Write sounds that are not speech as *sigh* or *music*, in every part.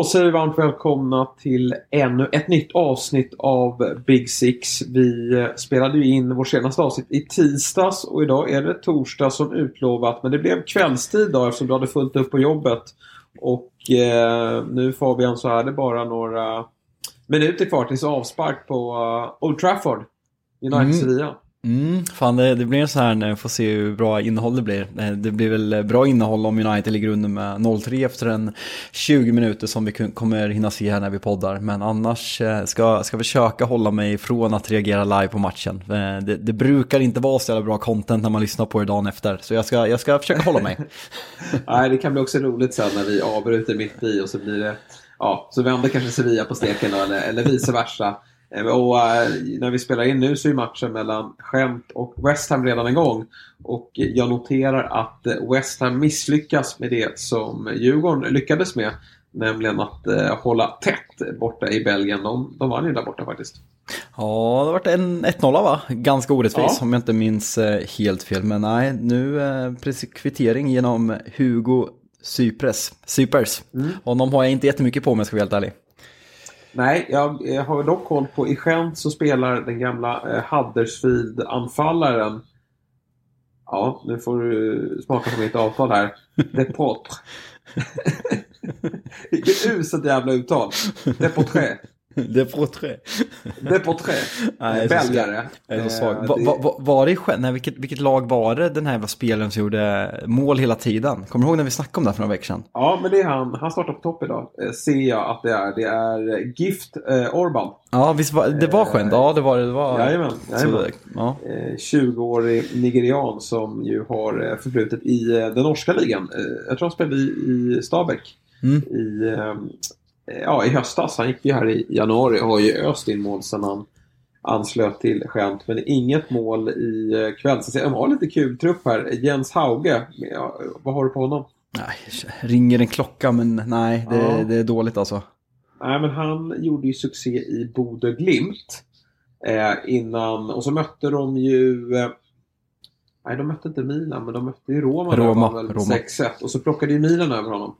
Då säger vi varmt välkomna till ännu ett nytt avsnitt av Big Six. Vi spelade ju in vår senaste avsnitt i tisdags och idag är det torsdag som utlovat. Men det blev kvällstid då eftersom du hade fullt upp på jobbet. Och eh, nu Fabian så är det bara några minuter kvar tills avspark på uh, Old Trafford. United-Sevilla. Mm, Mm, fan det, det blir så här när vi får se hur bra innehåll det blir. Eh, det blir väl eh, bra innehåll om United ligger under med 0-3 efter en 20 minuter som vi kommer hinna se här när vi poddar. Men annars eh, ska jag försöka hålla mig från att reagera live på matchen. Det, det brukar inte vara så jävla bra content när man lyssnar på det dagen efter. Så jag ska, jag ska försöka hålla mig. *laughs* Nej, det kan bli också roligt sen när vi avbryter mitt i och så blir det Ja, så vänder kanske Sevilla på steken då, eller, eller vice versa. Eh, Och eh, när vi spelar in nu så är matchen mellan Gent och West Ham redan igång. Och jag noterar att eh, West Ham misslyckas med det som Djurgården lyckades med. Nämligen att hålla tätt borta i Belgien. De, de vann ju där borta faktiskt. Ja, det har varit en 1-0 va? Ganska orättvis Ja. om jag inte minns helt fel. Men nej, nu precis kvittering genom Hugo Cypres. Cypers. Honom har jag inte jättemycket på jag ska vara helt ärlig. Nej, jag eh, har dock koll på i Gent så spelar den gamla eh, Huddersfield-anfallaren Ja, nu får du smaka på mitt avtal här. Depotre. *laughs* Vilket uselt jävla uttal. Depotre. *laughs* Det är på tre. Depotre. *laughs* Nej, Belgare. Jag är så Eh, svag. Va, det- va, va, var det Gen- nej, vilket, vilket lag var det den här spelaren som gjorde mål hela tiden? Kommer du ihåg när vi snackade om det för några veckor sedan? Ja, men det är han. Han startar på topp idag. Eh, ser jag att det är. Det är eh, Gift eh, Orban. Ja, visst var, det var Gent? Ja, det var det. det var, Jajamän, jajamän. Så, ja. Eh, 20-årig nigerian som ju har eh, förflutet i eh, den norska ligan. Eh, jag tror han spelade i, i Stabäck Mm. i, eh, ja, i höstas. Han gick ju här i januari och har ju öst in mål sedan han anslöt till Gent. Men inget mål i eh, kväll. Så de har lite kul trupp här. Jens Hauge, ja, vad har du på honom? Nej, ringer en klocka men nej, det, Ja. det är dåligt alltså. Nej, men han gjorde ju succé i Bodø Glimt. Eh, innan, och så mötte de ju... Eh, nej, de mötte inte Milan, men de mötte ju Roma. Roma, Roma. 6-1. Och så plockade ju Milan över honom.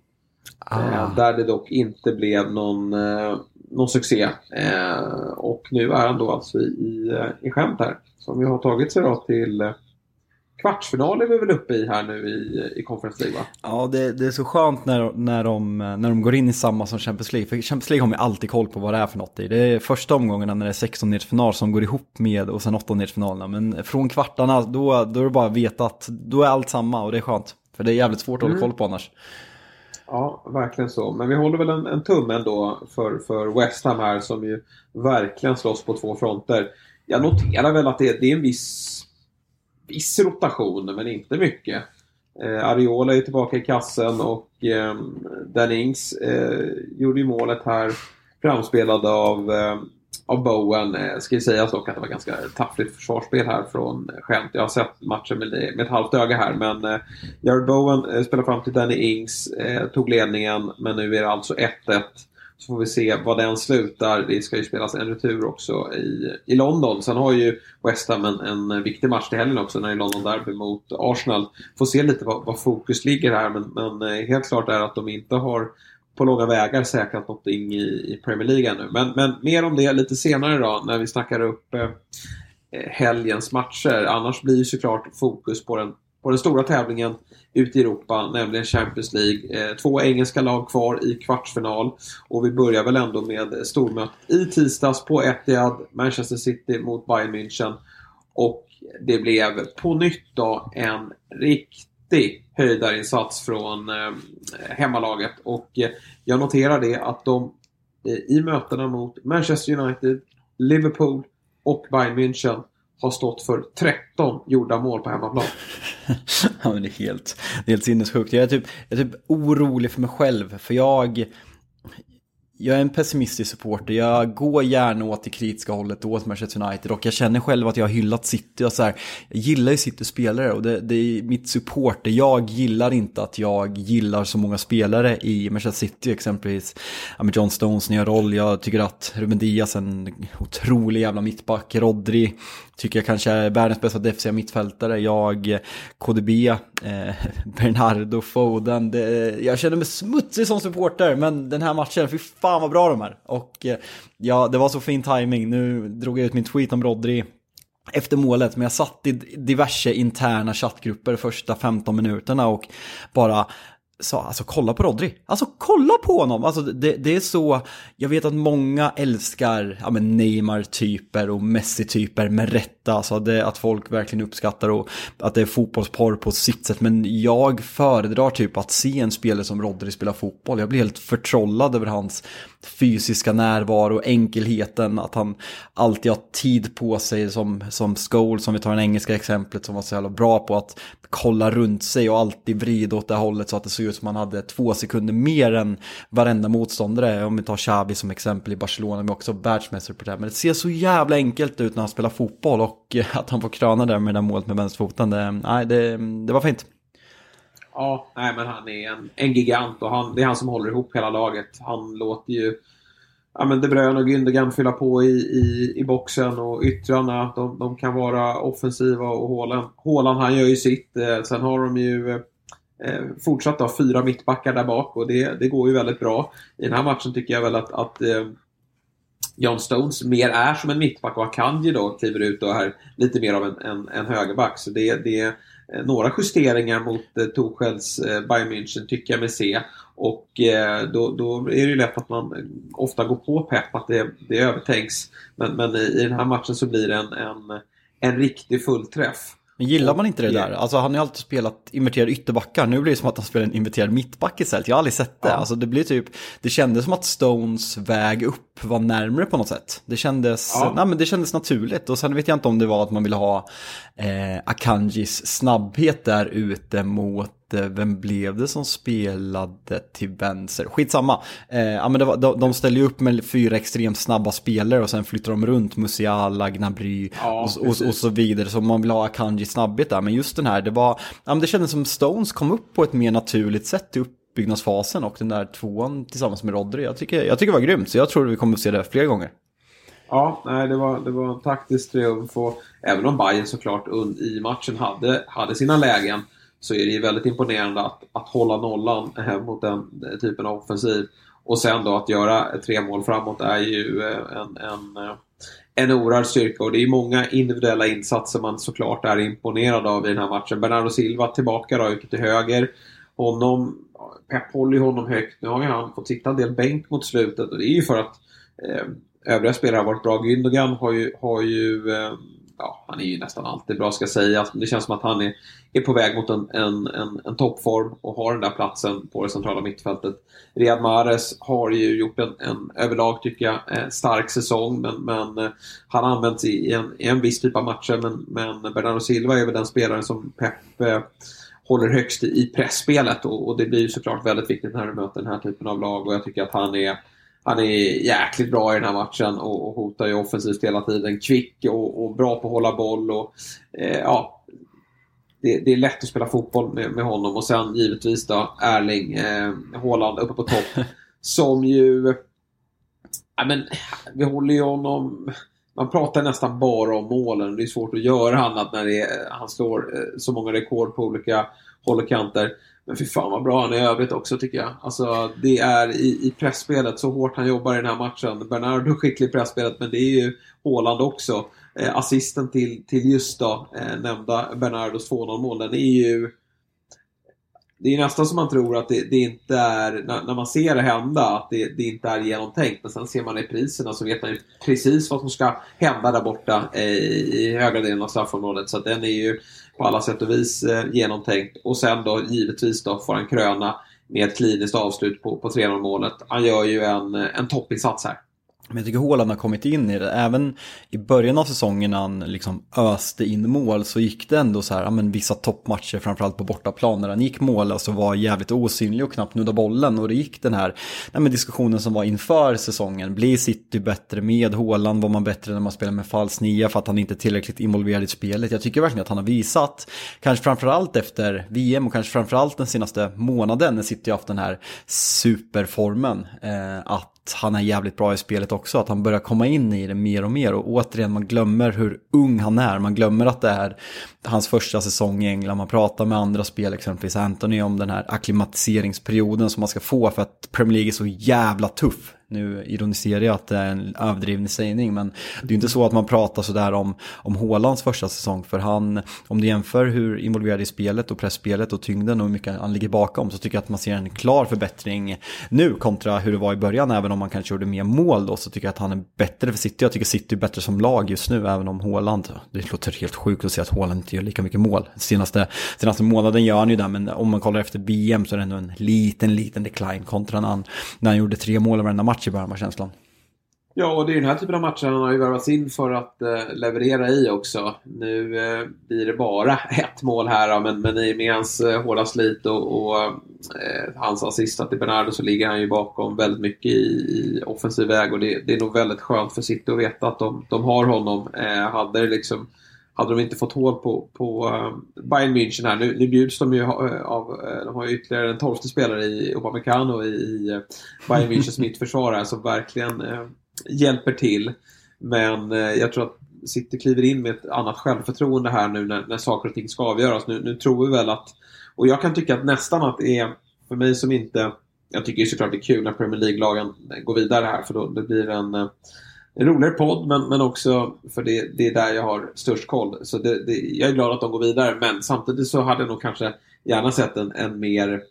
Ah. Eh, där det dock inte blev någon, eh, någon succé. Eh, och nu är han då alltså i, i, skämt här. Som ju har tagit sig då till kvartsfinal är vi väl uppe i här nu i, i Conference League va? Ja, det, det är så skönt när, när, de, när de går in i samma som Champions League. För Champions League har man ju alltid koll på vad det är för något i. Det är första omgångarna när det är 16 final som går ihop med och sen 8 finalerna Men från kvartarna, då, då är det bara att veta att då är allt samma och det är skönt. För det är jävligt svårt att hålla koll på annars. Ja, verkligen så. Men vi håller väl en, en tumme ändå för, för West Ham här som ju verkligen slåss på två fronter. Jag noterar väl att det, det är en viss, viss rotation, men inte mycket. Eh, Ariola är tillbaka i kassen och eh, Dennings eh, gjorde ju målet här framspelad av, eh, av Bowen. Eh, ska ju sägas dock att det var ganska taffligt försvarsspel här från eh, skämt. Jag har sett matchen med, med ett halvt öga här men eh, Jared Bowen spelar fram till Danny Ings, tog ledningen men nu är det alltså 1-1. Så får vi se vad den slutar. Det ska ju spelas en retur också i, i London. Sen har ju West Ham en, en viktig match till helgen också när det är London Derby mot Arsenal. Får se lite vad, vad fokus ligger här men, men helt klart är att de inte har på långa vägar säkrat någonting i, i Premier League ännu. Men, men mer om det lite senare då när vi snackar upp eh, eh, helgens matcher. Annars blir ju såklart fokus på den, på den stora tävlingen ute i Europa, nämligen Champions League. Eh, två engelska lag kvar i kvartsfinal. Och vi börjar väl ändå med stormötet i tisdags på Etihad, Manchester City mot Bayern München. Och det blev på nytt då en riktig riktig höjdarinsats från eh, hemmalaget. Och eh, jag noterar det att de eh, i mötena mot Manchester United, Liverpool och Bayern München har stått för 13 gjorda mål på hemmaplan. *laughs* ja, men det är helt, det är helt sinnessjukt. Jag är, typ, jag är typ orolig för mig själv, för jag jag är en pessimistisk supporter. Jag går gärna åt det kritiska hållet åt Manchester United och jag känner själv att jag har hyllat City och så här. Jag gillar ju City-spelare och det, det, är mitt supporter. Jag gillar inte att jag gillar så många spelare i Manchester City exempelvis. Ja, med John Stones nya roll. Jag tycker att Ruben Diaz en otrolig jävla mittback. Rodri tycker jag kanske är världens bästa defensiva mittfältare. Jag, KDB, eh, *laughs* Bernardo, Foden. Det, jag känner mig smutsig som supporter, men den här matchen, fy fan vad bra de är. Och eh, ja, det var så fin timing. Nu drog jag ut min tweet om Rodri efter målet, men jag satt i diverse interna chattgrupper första 15 minuterna och bara sa, alltså kolla på Rodri. Alltså kolla på honom! Alltså det, det är så, jag vet att många älskar ja, men Neymar-typer och Messi-typer med rätta. Alltså det, att folk verkligen uppskattar och att det är fotbollsporr på sitt sätt. Men jag föredrar typ att se en spelare som Rodri spela fotboll. Jag blir helt förtrollad över hans fysiska närvaro, enkelheten, att han alltid har tid på sig som, som Scholes, som vi tar det engelska exemplet, som var så jävla bra på att kolla runt sig och alltid vrida åt det hållet så att det såg ut som han hade två sekunder mer än varenda motståndare. Om vi tar Xavi som exempel i Barcelona, men också världsmästare på det här. Men det ser så jävla enkelt ut när han spelar fotboll och eh, att han får kröna där med det där målet med vänsterfoten, det, eh, nej, det, det var fint. Ja, nej men han är en, en gigant och han, det är han som håller ihop hela laget. Han låter ju ja, men De Bruyne och Gündogan fylla på i, i, i boxen och yttrarna. De, de kan vara offensiva och Håland, Håland han gör ju sitt. Eh, sen har de ju eh, fortsatt ha fyra mittbackar där bak och det, det går ju väldigt bra. I den här matchen tycker jag väl att, att eh, John Stones mer är som en mittback och Akanji då kliver ut och är lite mer av en, en, en högerback. Så det, det, är eh, några justeringar mot eh, Torshälls eh, Bayern München tycker jag mig se. Och eh, då, då, är det ju lätt att man ofta går på pepp att det, det övertänks. Men, men i, i den här matchen så blir det en, en, en riktig fullträff. Men gillar man inte det där? Alltså han har ju alltid spelat inverterade ytterbackar. Nu blir det som att han spelar en inverterad mittback istället. Jag har aldrig sett det. Ja. Alltså det blir typ, det kändes som att Stones väg upp var närmre på något sätt. Det kändes, ja. nej men det kändes naturligt. Och sen vet jag inte om det var att man ville ha eh, Akanjis snabbhet där ute mot vem blev det som spelade till vänster? Skitsamma. Eh, ja, men var, de, de ställer ju upp med fyra extremt snabba spelare och sen flyttar de runt Musiala, Gnabry ja, och, och, och, så vidare. Så man vill ha Akanji snabbhet där. Men just den här, det var, ja, men det kändes som Stones kom upp på ett mer naturligt sätt i uppbyggnadsfasen och den där tvåan tillsammans med Rodri. Jag tycker, jag tycker det var grymt, så jag tror vi kommer att se det fler gånger. Ja, nej, det var, det var en taktisk triumf och även om Bayern såklart i matchen hade, hade sina lägen så är det ju väldigt imponerande att, att hålla nollan eh, mot den typen av offensiv. Och sen då att göra tre mål framåt är ju eh, en, en, eh, en oerhörd styrka och det är många individuella insatser man såklart är imponerad av i den här matchen. Bernardo Silva tillbaka då ute till höger. Honom, Pep håller ju honom högt. Nu har ju han fått sitta en del bänk mot slutet och det är ju för att eh, övriga spelare har varit bra. Gündogan har ju, har ju eh, ja, han är ju nästan alltid bra ska sägas. Alltså, det känns som att han är, är på väg mot en, en, en, en toppform och har den där platsen på det centrala mittfältet. Riyad Mahrez har ju gjort en, en överlag, tycker jag, eh, stark säsong men, men eh, han används i en, i en viss typ av matcher men, men Bernardo Silva är väl den spelaren som Pep eh, håller högst i pressspelet och, och det blir ju såklart väldigt viktigt när du möter den här typen av lag och jag tycker att han är han är jäkligt bra i den här matchen och, och hotar ju offensivt hela tiden. Kvick och, och bra på att hålla boll. Och, eh, ja, det, det, är lätt att spela fotboll med, med honom. Och sen givetvis då Erling eh, Haaland uppe på topp. *laughs* som ju... Ja, men, vi håller ju honom... Man pratar nästan bara om målen. Det är svårt att göra annat när är, han slår eh, så många rekord på olika håll och kanter. Men fy fan vad bra han är i övrigt också tycker jag. Alltså det är i, i pressspelet, så hårt han jobbar i den här matchen. Bernardo skicklig i pressspelet men det är ju Håland också. Eh, assisten till, till just då eh, nämnda Bernardos 2-0 mål, den är ju det är nästan som man tror att det, det inte är, när, när, man ser det hända, att det, det, inte är genomtänkt. Men sen ser man i priserna så vet man ju precis vad som ska hända där borta eh, i, i högra delen av straffområdet. Så att den är ju på alla sätt och vis eh, genomtänkt. Och sen då givetvis då får han kröna med ett kliniskt avslut på, på 3-0 målet. Han gör ju en, en toppinsats här. Men jag tycker Håland har kommit in i det. Även i början av säsongen när han liksom öste in mål så gick det ändå så här, ja men vissa toppmatcher framförallt på bortaplan när han gick mål alltså var jävligt osynlig och knappt nudda bollen och det gick den här nej men diskussionen som var inför säsongen. Blir City bättre med Håland, Var man bättre när man spelar med falsk nia för att han inte är tillräckligt involverad i spelet? Jag tycker verkligen att han har visat, kanske framförallt efter VM och kanske framförallt den senaste månaden när City har haft den här superformen, eh, att han är jävligt bra i spelet också, att han börjar komma in i det mer och mer. Och återigen man glömmer hur ung han är, man glömmer att det är hans första säsong i England, man pratar med andra spel, exempelvis Anthony om den här akklimatiseringsperioden som man ska få för att Premier League är så jävla tuff nu ironiserar jag att det är en överdriven sägning, men det är ju inte så att man pratar sådär om, om Hålands första säsong, för han, om du jämför hur involverad i spelet och pressspelet och tyngden och hur mycket han ligger bakom, så tycker jag att man ser en klar förbättring nu kontra hur det var i början, även om man kanske gjorde mer mål då, så tycker jag att han är bättre för City. Jag tycker City är bättre som lag just nu, även om Håland, det låter helt sjukt att säga att Håland inte gör lika mycket mål. Senaste, senaste månaden gör han ju det, men om man kollar efter VM så är det ändå en liten, liten decline kontra när han, när han gjorde tre mål i varenda match match i början var känslan. Ja, och det är den här typen av matcher han har ju värvats in för att eh, leverera i också. Nu eh, blir det bara *laughs* ett mål här men, men i med hans eh, hårda slit och, och eh, hans assist till Bernardo så ligger han ju bakom väldigt mycket i, i offensiv väg och det, det, är nog väldigt skönt för City att veta att de, de har honom. Eh, hade liksom hade de inte fått hål på, på uh, Bayern München här. Nu, nu bjuds de ju av, uh, de har ju ytterligare en tolfte spelare i Upamecano i, i Bayern Münchens *laughs* mittförsvar som verkligen uh, hjälper till. Men jag tror att City kliver in med ett annat självförtroende här nu när, när saker och ting ska avgöras. Nu, nu tror vi väl att, och jag kan tycka att nästan att det är, för mig som inte, jag tycker ju såklart det är kul när Premier League-lagen går vidare här för då det blir en en roligare podd men, men också för det, det är där jag har störst koll. Så det, det, jag är glad att de går vidare men samtidigt så hade jag nog kanske gärna sett en, en mer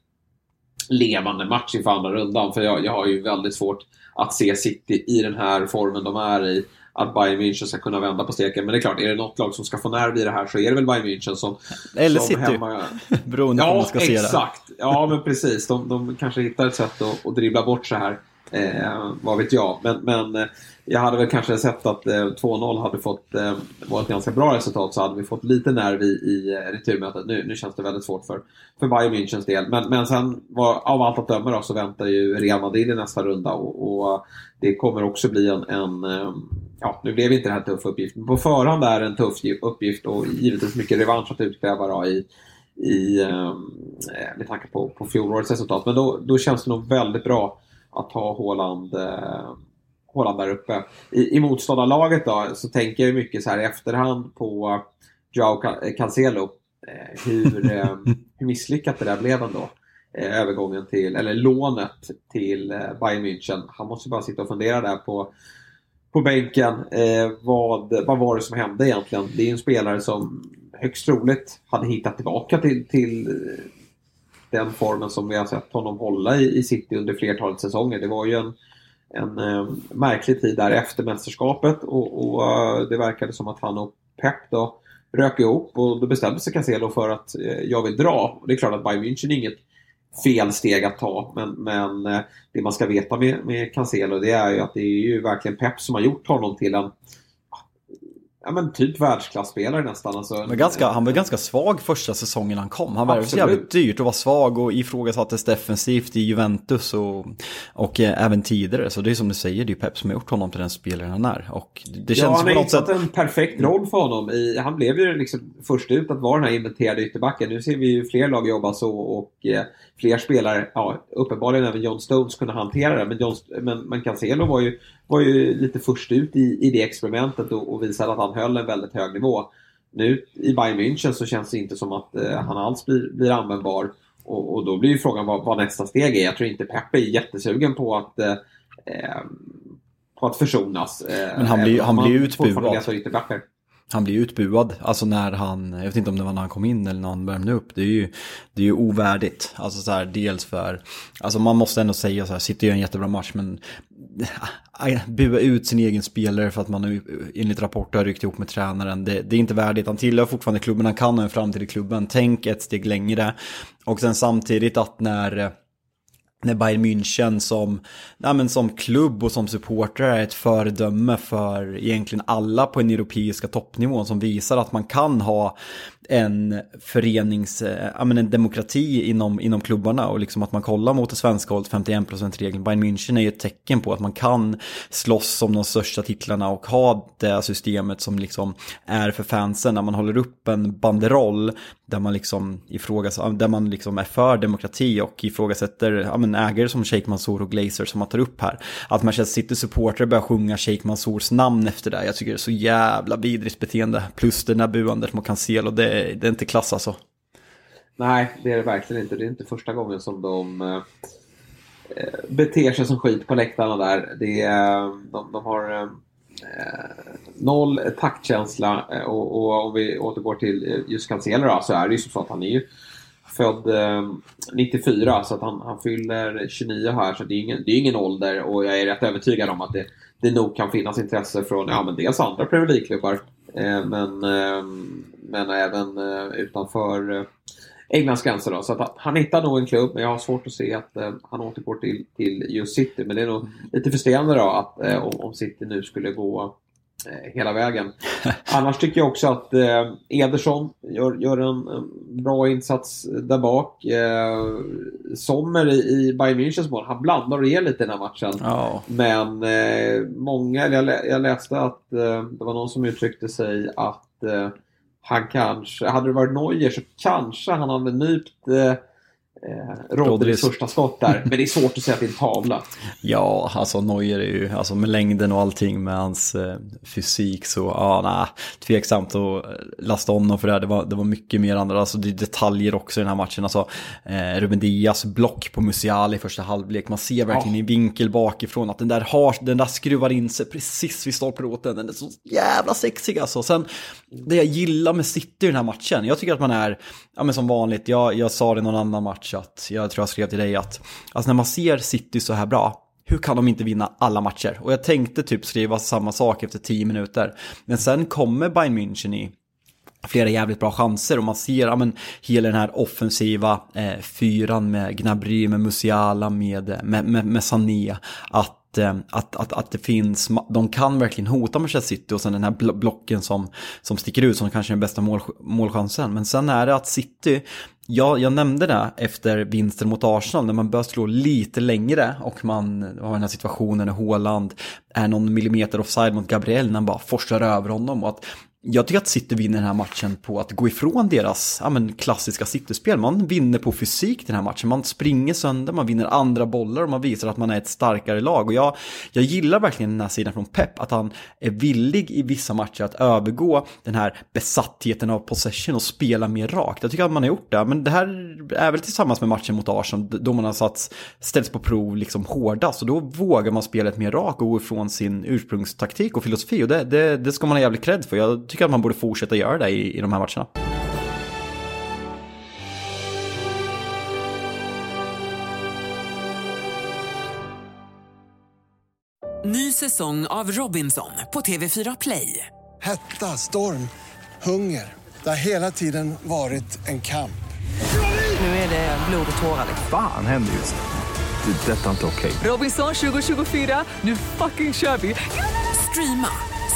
levande match inför andra rundan. För jag, jag har ju väldigt svårt att se City i den här formen de är i. Att Bayern München ska kunna vända på steken. Men det är klart, är det något lag som ska få nerv i det här så är det väl Bayern München som... Eller som City. Hemma... *laughs* Beroende på ja, hur man ska se det. Ja, exakt. Ja, men precis. De, de kanske hittar ett sätt att, att dribbla bort så här. Eh, vad vet jag. Men, men eh, jag hade väl kanske sett att eh, 2-0 hade fått eh, varit ett ganska bra resultat så hade vi fått lite nerv i, i eh, returmötet. Nu, nu känns det väldigt svårt för, för Bayern Münchens del. Men, men sen var, av allt att döma då, så väntar ju Real Madrid i nästa runda och, och det kommer också bli en, en eh, ja, nu blev inte det här en tuff uppgift, men på förhand är det en tuff uppgift och givetvis mycket revansch att utkräva då i, i, eh, med tanke på, på fjolårets resultat. Men då, då känns det nog väldigt bra att ha Håland eh, Håland där uppe. I, i motståndarlaget då så tänker jag mycket så här i efterhand på Joao Cancelo. Eh, hur, eh, *laughs* hur misslyckat det där blev ändå. Eh, övergången till, eller lånet till eh, Bayern München. Han måste bara sitta och fundera där på på bänken. Eh, vad, vad var det som hände egentligen? Det är en spelare som högst troligt hade hittat tillbaka till, till den formen som vi har sett honom hålla i, i City under flertalet säsonger. Det var ju en, en eh, märklig tid där efter mästerskapet och, och eh, det verkade som att han och Pep då rök ihop och då bestämde sig Cancelo för att eh, jag vill dra. Det är klart att Bayern München är inget fel steg att ta men, men eh, det man ska veta med, med Cancelo det är ju att det är ju verkligen Pep som har gjort honom till en ja, men typ världsklasspelare nästan. Alltså, men ganska, han var ganska svag första säsongen han kom. Han var jävligt dyrt och var svag och ifrågasattes defensivt i Juventus och, och eh, även tidigare. Så det är som du säger, det är Pep som har gjort honom till den spelaren han är. Och det känns ja, han har något sätt... en perfekt roll för honom. I, han blev ju liksom först ut att vara den här inventerade ytterbacken. Nu ser vi ju fler lag jobba så och eh, fler spelare, ja uppenbarligen även John Stones kunde hantera det. Men, John, men, men Cancelo var ju var ju lite först ut i, i det experimentet och, och visade att han höll en väldigt hög nivå. Nu i Bayern München så känns det inte som att eh, han alls blir, blir användbar. Och, och, då blir ju frågan vad, vad, nästa steg är. Jag tror inte Peppe är jättesugen på att eh, eh på att försonas. Men han blir, blir utbuad han blir utbuad. Alltså när han, jag vet inte om det var när han kom in eller när han värmde upp. Det är ju, det är ju ovärdigt. Alltså så här, dels för, alltså man måste ändå säga så här, City gör en jättebra match men ah, ah, bua ut sin egen spelare för att man enligt rapporter har ryckt ihop med tränaren. Det, det är inte värdigt. Han tillhör fortfarande klubben, han kan ha en framtid i klubben. Tänk ett steg längre. Och sen samtidigt att när när Bayern München som, nej men som klubb och som supporter är ett föredöme för egentligen alla på den europeiska toppnivån som visar att man kan ha en förenings, ja men en demokrati inom, inom klubbarna och liksom att man kollar mot det svenska hållet 51%-regeln. Bayern München är ju ett tecken på att man kan slåss om de största titlarna och ha det systemet som liksom är för fansen när man håller upp en banderoll där man liksom ifrågas, där man liksom är för demokrati och ifrågasätter ja, men ägare som Sheikh Mansour och Glazer som man tar upp här. Att Manchester City-supportrar börjar sjunga Sheikh Mansours namn efter det. Jag tycker det är så jävla vidrigt beteende. Plus det där buandet mot Cancelo, det, det är inte klass alltså. Nej, det är det verkligen inte. Det är inte första gången som de eh, beter sig som skit på läktarna där. Det eh, de, de har eh, Eh, noll taktkänsla eh, och, och, om vi återgår till eh, just Cancelo då, så är det ju så att han är ju född eh, 94 så att han, han fyller 29 här så det är, ingen, det är ingen ålder och jag är rätt övertygad om att det, det nog kan finnas intresse från ja, men dels andra Premier League-klubbar eh, men, eh, men även eh, utanför Englands gränser. Då. Så att han hittar nog en klubb, men jag har svårt att se att eh, han återgår till, till just City. Men det är nog lite frustrerande då att eh, om, om City nu skulle gå eh, hela vägen. *laughs* Annars tycker jag också att eh, Ederson gör, gör en, en, bra insats där bak. Eh, Sommer i, i Bayern Münchens mål, han blandar och ger lite i den här matchen. Oh. Men många, jag, jag läste att det var någon som uttryckte sig att han kanske, hade det varit Neuer så kanske han hade nypt eh, eh, Rodris första skott där. Men det är svårt att säga att det är en tavla. *laughs* Ja, alltså Neuer är ju, alltså med längden och allting med hans eh, fysik så, ja, nej, tveksamt att lasta honom för det här. Det var, det var mycket mer andra, alltså det är detaljer också i den här matchen. Alltså eh, Ruben Diaz block på Musiala i första halvlek. Man ser verkligen ja. i vinkel bakifrån att den där, har, den där skruvar in sig precis vid stolpråten. Den är så jävla sexig alltså. Sen, det jag gillar med City i den här matchen, jag tycker att man är, ja men som vanligt, jag, jag sa det i någon annan match Snapchat, jag tror jag skrev till dig att alltså när man ser City så här bra, hur kan de inte vinna alla matcher? Och jag tänkte typ skriva samma sak efter tio minuter. Men sen kommer Bayern München i flera jävligt bra chanser och man ser ja, men, hela den här offensiva eh, fyran med Gnabry, med Musiala, med, med, med, med Sané. Att att, eh, att, att, att det finns, de kan verkligen hota Manchester City och sen den här blocken som, som sticker ut som kanske är den bästa mål, målchansen. Men sen är det att City, Ja, jag nämnde det efter vinsten mot Arsenal när man börjar slå lite längre och man har den här situationen när Håland är någon millimeter offside mot Gabriel när han bara forsar över honom och att jag tycker att City vinner den här matchen på att gå ifrån deras ja, men, klassiska City-spel. Man vinner på fysik den här matchen. Man springer sönder, man vinner andra bollar och man visar att man är ett starkare lag. Och jag, jag gillar verkligen den här sidan från Pep, att han är villig i vissa matcher att övergå den här besattheten av possession och spela mer rakt. Jag tycker att man har gjort det, men det här är väl tillsammans med matchen mot Arsenal, då man har satts, ställts på prov liksom hårdast. Och då vågar man spela ett mer rakt och gå ifrån sin ursprungstaktik och filosofi. Och det, det, det ska man ha jävligt cred för. Jag tycker att man borde fortsätta göra det i, i de här matcherna. Ny säsong av Robinson på TV4 Play. Hetta, storm, hunger. Det har hela tiden varit en kamp. Nu är det blod och tårar. Fan händer just det. Det är detta inte okej. Okay. Robinson 2024, nu fucking kör vi. Streama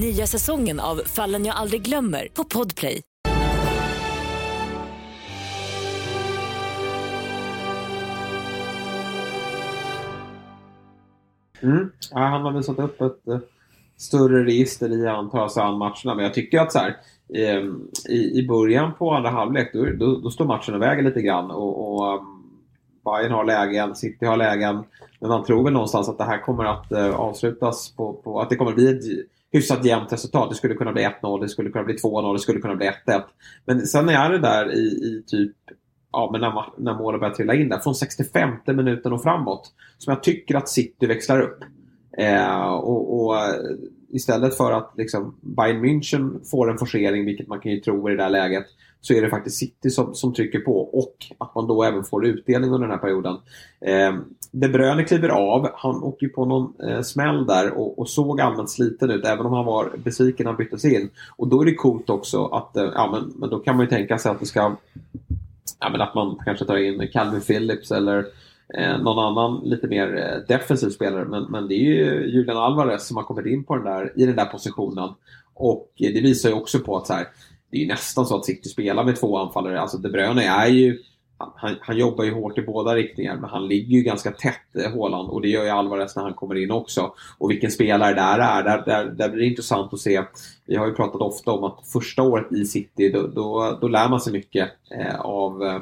Nya säsongen av Fallen jag aldrig glömmer på Podplay. Mm. Ja, han har väl satt upp ett uh, större register i antar an matcherna. Men jag tycker att så här, ehm, i, i början på andra halvlek då, då, då står matchen och väger lite grann. Och, och um, Bayern har lägen, City har lägen. Men man tror väl någonstans att det här kommer att uh, avslutas på, på, att det kommer att bli ett hyfsat jämnt resultat. Det skulle kunna bli 1-0, det skulle kunna bli 2-0, det skulle kunna bli 1-1. Men sen är det där i, i typ ja, men när, när målen börjar trilla in där, från 65 minuten och framåt, som jag tycker att City växlar upp. Eh, och, och, istället för att liksom, Bayern München får en forcering, vilket man kan ju tro i det där läget, så är det faktiskt City som, som trycker på och att man då även får utdelning under den här perioden. Eh, De Bruyne kliver av, han åker på någon eh, smäll där och, och, såg allmänt sliten ut även om han var besviken när han byttes in. Och då är det coolt också att, eh, ja men, men då kan man ju tänka sig att det ska ja, men att man kanske tar in Calvin Phillips eller eh, någon annan lite mer eh, defensiv spelare. Men, men det är ju Julian Alvarez som har kommit in på den där, i den där positionen. Och eh, det visar ju också på att så här, det är ju nästan så att City spelar med två anfallare. Alltså De Bruyne är ju han, han, jobbar ju hårt i båda riktningar men han ligger ju ganska tätt, eh, Håland, och det gör ju Alvarez när han kommer in också. Och vilken spelare där är, där, där, där blir det intressant att se. Vi har ju pratat ofta om att första året i City, då, då, då lär man sig mycket eh, av, eh,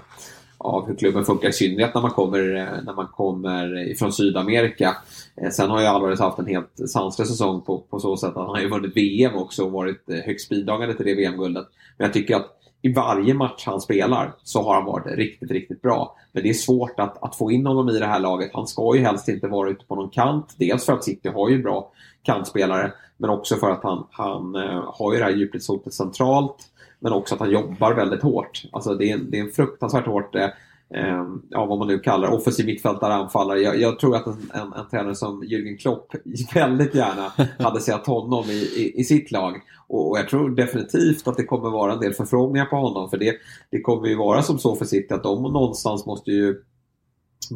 av hur klubben funkar, i synnerhet när man kommer, eh, när man kommer ifrån Sydamerika. Eh, sen har ju Alvarez haft en helt sanslös säsong på, på så sätt att han har ju vunnit VM också och varit eh, högst bidragande till det VM-guldet. Men jag tycker att i varje match han spelar så har han varit riktigt, riktigt bra. Men det är svårt att, att få in honom i det här laget. Han ska ju helst inte vara ute på någon kant. Dels för att City har ju bra kantspelare, men också för att han, han eh, har ju det här djupledshotet centralt. Men också att han jobbar väldigt hårt. Alltså det är, det är en fruktansvärt hårt Ehm, ja, vad man nu kallar offensiv mittfältare, anfallare. Jag, jag, tror att en, en, en tränare som Jürgen Klopp *laughs* väldigt gärna hade sett honom i, i, i sitt lag. Och, och, jag tror definitivt att det kommer vara en del förfrågningar på honom. För det, det kommer ju vara som så för City att de någonstans måste ju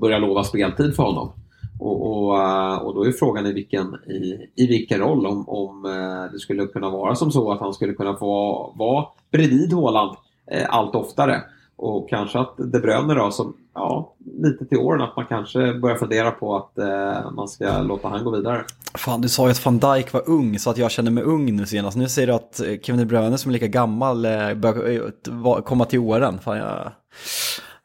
börja lova speltid för honom. Och, och, eh, och då är frågan i vilken, i, i vilken roll. Om, om eh, det skulle kunna vara som så att han skulle kunna få vara bredvid Håland eh, allt oftare. Och kanske att De Bruyne då, som ja, lite till åren, att man kanske börjar fundera på att eh, man ska låta han gå vidare. Fan, du sa ju att van Dijk var ung, så att jag känner mig ung nu senast. Nu säger du att eh, Kevin De Bruyne som är lika gammal eh, börjar eh, komma till åren. Fan, jag...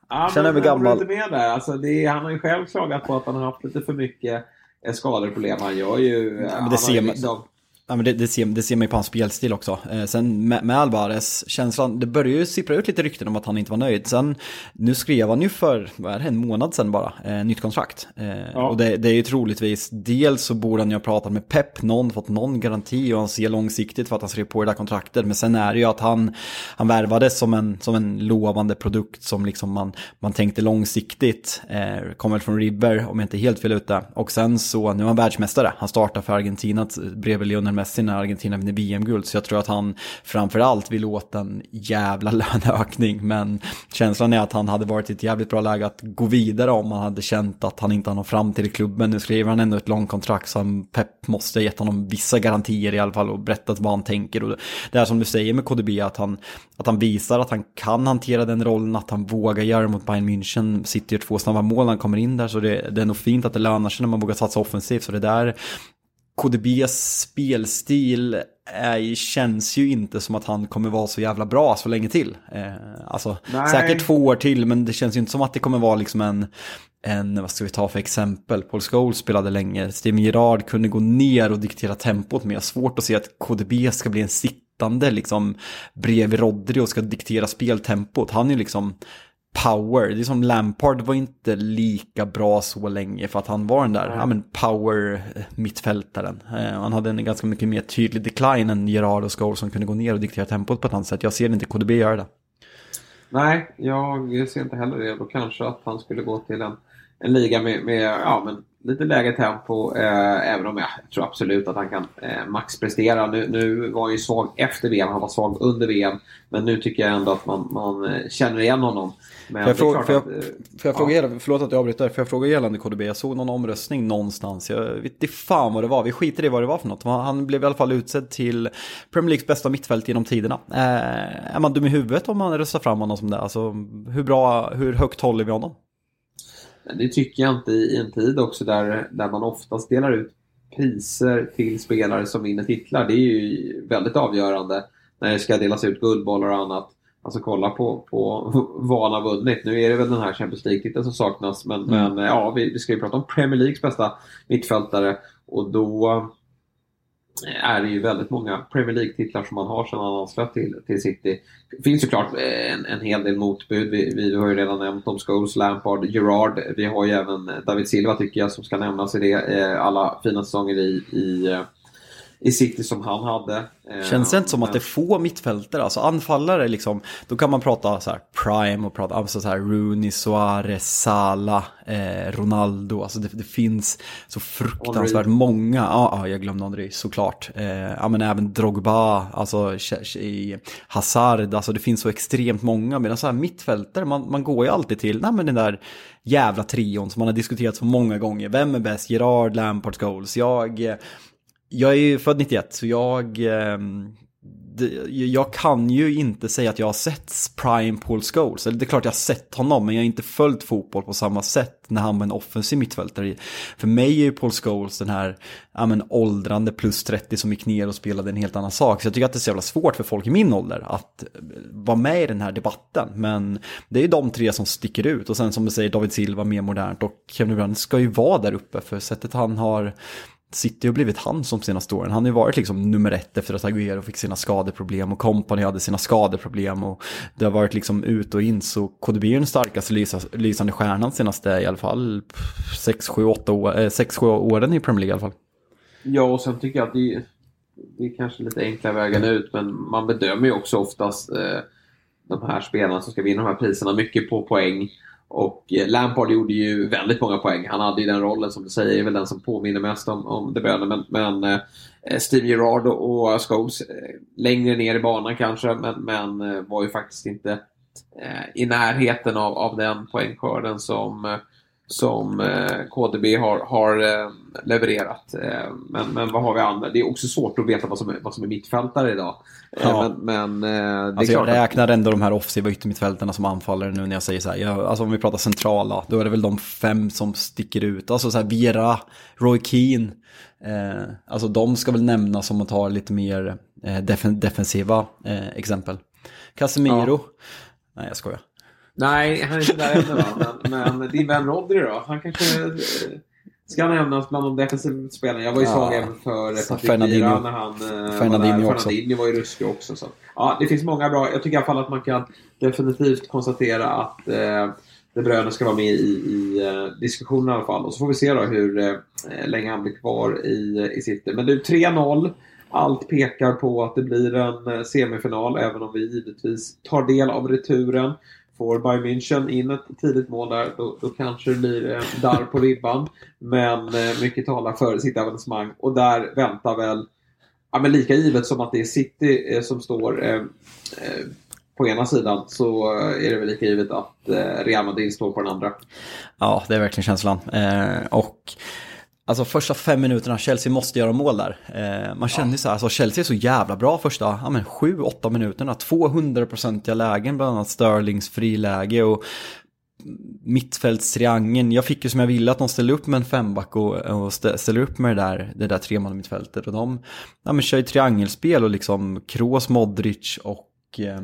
Ja, känner mig gammal. Jag med där. Alltså, det, han har ju själv klagat på att han har haft lite för mycket skadeproblem. Han gör ju... Ja, men det ser man, liksom... Ja, men det, det, ser, det ser man ju på hans spelstil också. Eh, sen med, med Alvarez, känslan, det började ju sippra ut lite rykten om att han inte var nöjd. Sen, nu skrev han ju för, vad är det, en månad sedan bara, eh, nytt kontrakt. Eh, ja. Och det, det, är ju troligtvis, dels så borde han ju ha pratat med Pep, någon, fått någon garanti och han ser långsiktigt för att han skrev på det där kontraktet. Men sen är det ju att han, han värvades som en, som en lovande produkt som liksom man, man tänkte långsiktigt. Eh, kommer från River, om jag inte helt fel ute. Och sen så, nu är han världsmästare. Han startar för Argentina bredvid Lionel Messi när Argentina vinner VM-guld. Så jag tror att han framförallt vill åt en jävla *laughs* löneökning. Men känslan är att han hade varit i ett jävligt bra läge att gå vidare om han hade känt att han inte har fram till klubben. Nu skriver han ändå ett långt kontrakt så Pep måste ha gett honom vissa garantier i alla fall och berättat vad han tänker. Och det är som du säger med KDB att han, att han visar att han kan hantera den rollen, att han vågar göra det mot Bayern München. Sitter ju två snabba mål när han kommer in där så det, det är nog fint att det lönar sig när man vågar satsa offensivt. Så det där KDBs spelstil är, känns ju inte som att han kommer vara så jävla bra så länge till. Eh, alltså, Nej. säkert två år till, men det känns ju inte som att det kommer vara liksom en, en vad ska vi ta för exempel? Paul Scholes spelade länge, Steven Gerrard kunde gå ner och diktera tempot, men jag har svårt att se att KDB ska bli en sittande liksom bredvid Rodri och ska diktera speltempot. Han är ju liksom power. Det är som Lampard var inte lika bra så länge för att han var den där ja, men power mittfältaren. Eh, han hade en ganska mycket mer tydlig decline än Gerard och Scholes som kunde gå ner och diktera tempot på ett annat sätt. Jag ser inte KDB göra det. Nej, jag ser inte heller det. Då kanske att han skulle gå till en, en liga med, med ja, men lite lägre tempo. Eh, även om jag, tror absolut att han kan eh, maxprestera. Nu, nu var han ju svag efter VM, han var svag under VM. Men nu tycker jag ändå att man, man eh, känner igen honom. Men får jag, fråga, får jag, att, får jag fråga, ja. förlåt att jag avbryter, får jag fråga gällande KDB? Jag såg någon omröstning någonstans, jag vet inte fan vad det var, vi skiter i vad det var för något. Han blev i alla fall utsedd till Premier Leagues bästa mittfält genom tiderna. Eh, är man dum i huvudet om man röstar fram honom som det? Alltså, hur bra, hur högt håller vi honom? Det tycker jag inte i en tid också där, där man oftast delar ut priser till spelare som vinner titlar. Det är ju väldigt avgörande när det ska delas ut guldbollar och annat. Alltså kolla på, på *laughs* vad han har vunnit. Nu är det väl den här Champions League-titeln som saknas. Men, Mm. men ja, vi, vi ska ju prata om Premier Leagues bästa mittfältare. Och då är det ju väldigt många Premier League-titlar som man har sedan han anslöt till, till City. Det finns ju klart eh, en, en hel del motbud. Vi, vi har ju redan nämnt om Scholes, Lampard, Gerard. Vi har ju även David Silva tycker jag som ska nämnas i det. Eh, alla fina säsonger i, i, eh, i City som han hade. Eh, Känns det inte som att det är få mittfältare, alltså anfallare liksom, då kan man prata så här prime och prata alltså så här Rooney, Suarez, Salah, eh, Ronaldo, alltså det, det finns så fruktansvärt många, ja, ja jag glömde Henry såklart, eh, ja men även Drogba, alltså i Hazard, alltså det finns så extremt många, medan så här mittfältare, man, man går ju alltid till, nej men den där jävla trion som man har diskuterat så många gånger, vem är bäst, Gerard, Lampard, Scholes, jag eh, jag är ju född 91 så jag, ehm, jag kan ju inte säga att jag har sett Prime Paul Scholes. Eller det är klart jag har sett honom men jag har inte följt fotboll på samma sätt när han var en offensiv mittfältare. För mig är ju Paul Scholes den här ja, men, åldrande plus 30 som gick ner och spelade en helt annan sak. Så jag tycker att det är så jävla svårt för folk i min ålder att eh, vara med i den här debatten. Men det är ju de tre som sticker ut och sen som du säger David Silva mer modernt och Kevin De ska ju vara där uppe för sättet han har City har blivit han som senaste åren. Han har ju varit liksom nummer ett efter att Agüero fick sina skadeproblem och Company hade sina skadeproblem och det har varit liksom ut och in så KDB är den starkaste lysande stjärnan senaste i alla fall 6, 7, år, eh, åren i Premier League i alla fall. Ja, och sen tycker jag att det, det är kanske lite enkla vägen ut, men man bedömer ju också oftast eh, de här spelarna som ska vinna de här priserna mycket på poäng. Och eh, Lampard gjorde ju väldigt många poäng. Han hade ju den rollen som du säger, är väl den som påminner mest om, om De Bruyne. Men, men eh, Steve Gerrard och, och Scholes eh, längre ner i banan kanske, men, men eh, var ju faktiskt inte eh, i närheten av, av den poängskörden som eh, som eh, KDB har, har eh, levererat. Eh, men, men vad har vi andra? Det är också svårt att veta vad som är, vad som är mittfältare idag. Ja. Men, men det Alltså jag klart att- räknar ändå de här offensiva yttermittfältarna som anfallare nu när jag säger så här. Jag, alltså om vi pratar centrala, då är det väl de fem som sticker ut. Alltså så här Viera, Roy Keane. Alltså de ska väl nämnas om man tar lite mer defen- defensiva exempel. Casemiro. Nej jag skojar. Nej, han är inte där ännu va? Men, men din vän Rodri då? Han kanske eh, ska nämnas bland de defensiva spelarna. Jag var ju Ja. svag även för Så Patrick Fernandinho. När han eh, Fernandinho var där. Fernandinho var ju ruskig också. Så. Ja, det finns många bra. Jag tycker i alla fall att man kan definitivt konstatera att eh, De Bruyne ska vara med i, i eh, diskussionen i alla fall. Och så får vi se då hur eh, länge han blir kvar i, i City. Men du, 3-0. Allt pekar på att det blir en eh, semifinal, även om vi givetvis tar del av returen. Får Bayern München in ett tidigt mål där, då, då kanske det blir eh, darr på ribban. Men eh, mycket talar för sitt avancemang. Och där väntar väl, ja, men lika givet som att det är City eh, som står eh, eh, på ena sidan, så eh, är det väl lika givet att eh, Real Madrid står på den andra. Ja, det är verkligen känslan. Eh, och alltså första fem minuterna, Chelsea måste göra mål där. Eh, man känner ju så här, alltså Chelsea är så jävla bra första ja, men sju, åtta minuterna. 200-procentiga lägen, bland annat Sterlings friläge och mittfältstriangeln. Jag fick ju som jag ville att de ställde upp med en femback och, och stä- ställer upp med det där, det där treman mittfältet. Och de ja, men kör ju triangelspel och liksom Kroos, Modric och, eh,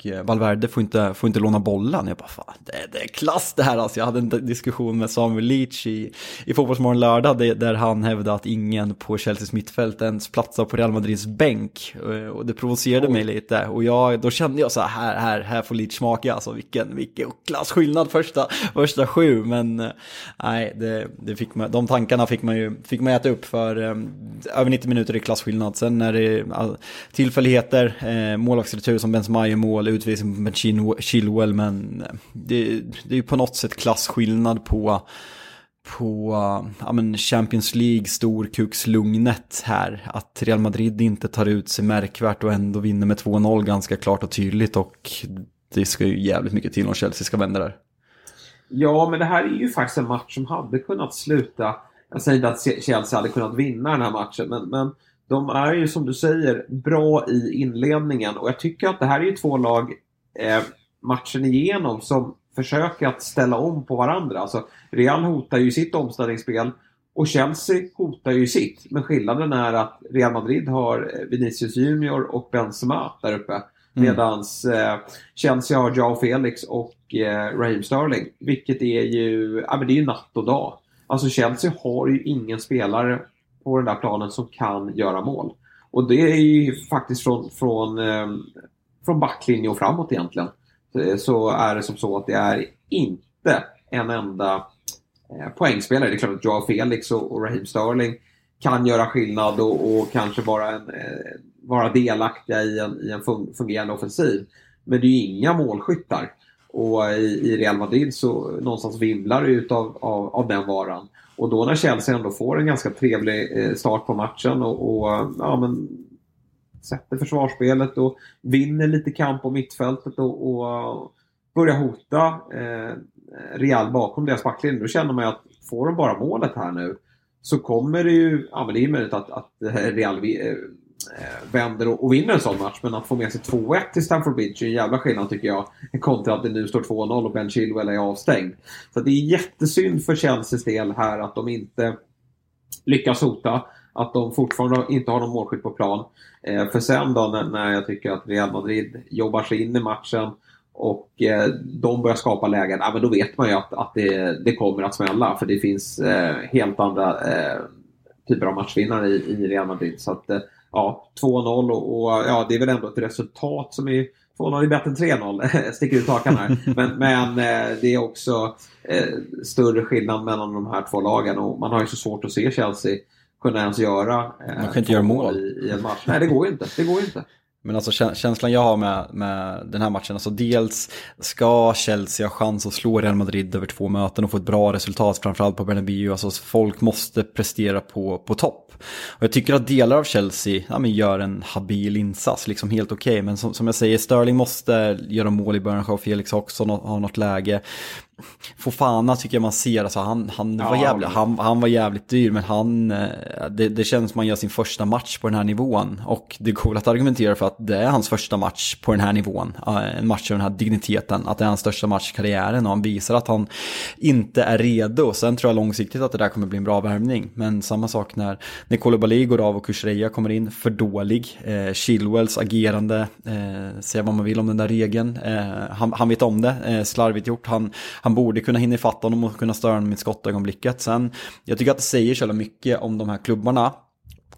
och eh, Valverde får inte, får inte låna bollen. Jag bara, fan, det, det är klass det här alltså. Jag hade en diskussion med Samuel Leach i, i Fotbollsmorgon lördag där han hävdade att ingen på Chelseas mittfält ens platsar på Real Madrids bänk. Eh, Och det provocerade mig lite. Och jag, då kände jag så här, här, här, här får Leach smaka. Alltså vilken, vilken klassskillnad första, första sju. Men eh, nej, det, det fick man, de tankarna fick man ju fick man äta upp för över 90 minuter i klasskillnad. Sen när det är tillfälligheter, eh, målvaktsretur som Benzema gör mål, utvisning med Chilwell- Men eh, det, det är ju på något sätt klasskillnad på på eh, ja, men Champions League storkukslugnet här. Att Real Madrid inte tar ut sig märkvärt och ändå vinner med 2-0 ganska klart och tydligt. Och det ska ju jävligt mycket till om Chelsea ska vända där. Ja, men det här är ju faktiskt en match som hade kunnat sluta. Jag säger inte att Chelsea hade kunnat vinna den här matchen, men, men de är ju som du säger bra i inledningen och jag tycker att det här är ju två lag eh, matchen igenom som försöker att ställa om på varandra. Alltså, Real hotar ju sitt omställningsspel och Chelsea hotar ju sitt. Men skillnaden är att Real Madrid har eh, Vinicius Junior och Benzema där uppe. Mm. Medans eh, Chelsea har Joao Felix och eh, Raheem Sterling. Vilket är ju, ja men det är ju natt och dag. Alltså Chelsea har ju ingen spelare på den där planen som kan göra mål. Och det är ju faktiskt från, från, ehm, från backlinje och framåt egentligen. Eh, så är det som så att det är inte en enda eh, poängspelare. Det är klart att Joao Felix och, Raheem Sterling kan göra skillnad och, och kanske vara, en, eh, vara delaktiga i en, i en fungerande offensiv. Men det är ju inga målskyttar. Och i, i Real Madrid så någonstans vimlar det ut av, av, av, den varan. Och då när Chelsea ändå får en ganska trevlig eh, start på matchen och, och ja, men, sätter försvarsspelet och vinner lite kamp på mittfältet och, och börjar hota eh, Real bakom deras backlinje. Då känner man ju att får de bara målet här nu så kommer det ju, ja men det är möjligt att, att Real eh, Eh, vänder och, och vinner en sån match. Men att få med sig 2-1 till Stamford Bridge är en jävla skillnad tycker jag. Kontra att det nu står 2-0 och Ben Chilwell är avstängd. Så det är jättesynd för Chelseas del här att de inte lyckas hota. Att de fortfarande inte har någon målskytt på plan. Eh, för sen då när, när, jag tycker att Real Madrid jobbar sig in i matchen och eh, de börjar skapa lägen, ja, men då vet man ju att, att det, det kommer att smälla. För det finns eh, helt andra eh, typer av matchvinnare i, i Real Madrid. Så att, eh, ja, 2-0 och, och, ja, det är väl ändå ett resultat som är 2-0 är bättre än 3-0, *laughs* sticker ut hakan här. *laughs* Men, men eh, det är också eh, större skillnad mellan de här två lagen och man har ju så svårt att se Chelsea kunna ens göra eh, Man kan inte göra mål i, i, en match. Nej, det går ju inte. Det går inte. Men alltså känslan jag har med, med den här matchen, alltså dels ska Chelsea ha chans att slå Real Madrid över två möten och få ett bra resultat, framförallt på Bernabéu. Alltså folk måste prestera på, på topp. Och jag tycker att delar av Chelsea ja, men gör en habil insats, liksom helt okej. Okay. Men som, som jag säger, Sterling måste göra mål i början, och Felix också ha något läge. Fofana tycker jag man ser, alltså han, han, ja, var jävligt, han, han var jävligt dyr men han, eh, det, det känns som man gör sin första match på den här nivån. Och det går att argumentera för att det är hans första match på den här nivån. En match av den här digniteten, att det är hans största match i karriären och han visar att han inte är redo. Sen tror jag långsiktigt att det där kommer bli en bra värvning. Men samma sak när Nicolo Bali går av och Kushreya kommer in, för dålig. Eh, Chilwells agerande, eh, säga vad man vill om den där regeln. Eh, han, han vet om det, eh, slarvigt gjort. Han, han han borde kunna hinna ifatt honom och kunna störa honom i skottögonblicket. Sen, jag tycker att det säger så mycket om de här klubbarna.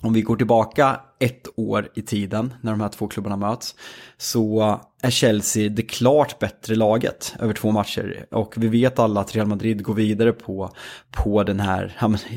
Om vi går tillbaka ett år i tiden när de här två klubbarna möts så är Chelsea det klart bättre laget över två matcher. Och vi vet alla att Real Madrid går vidare på, på den här,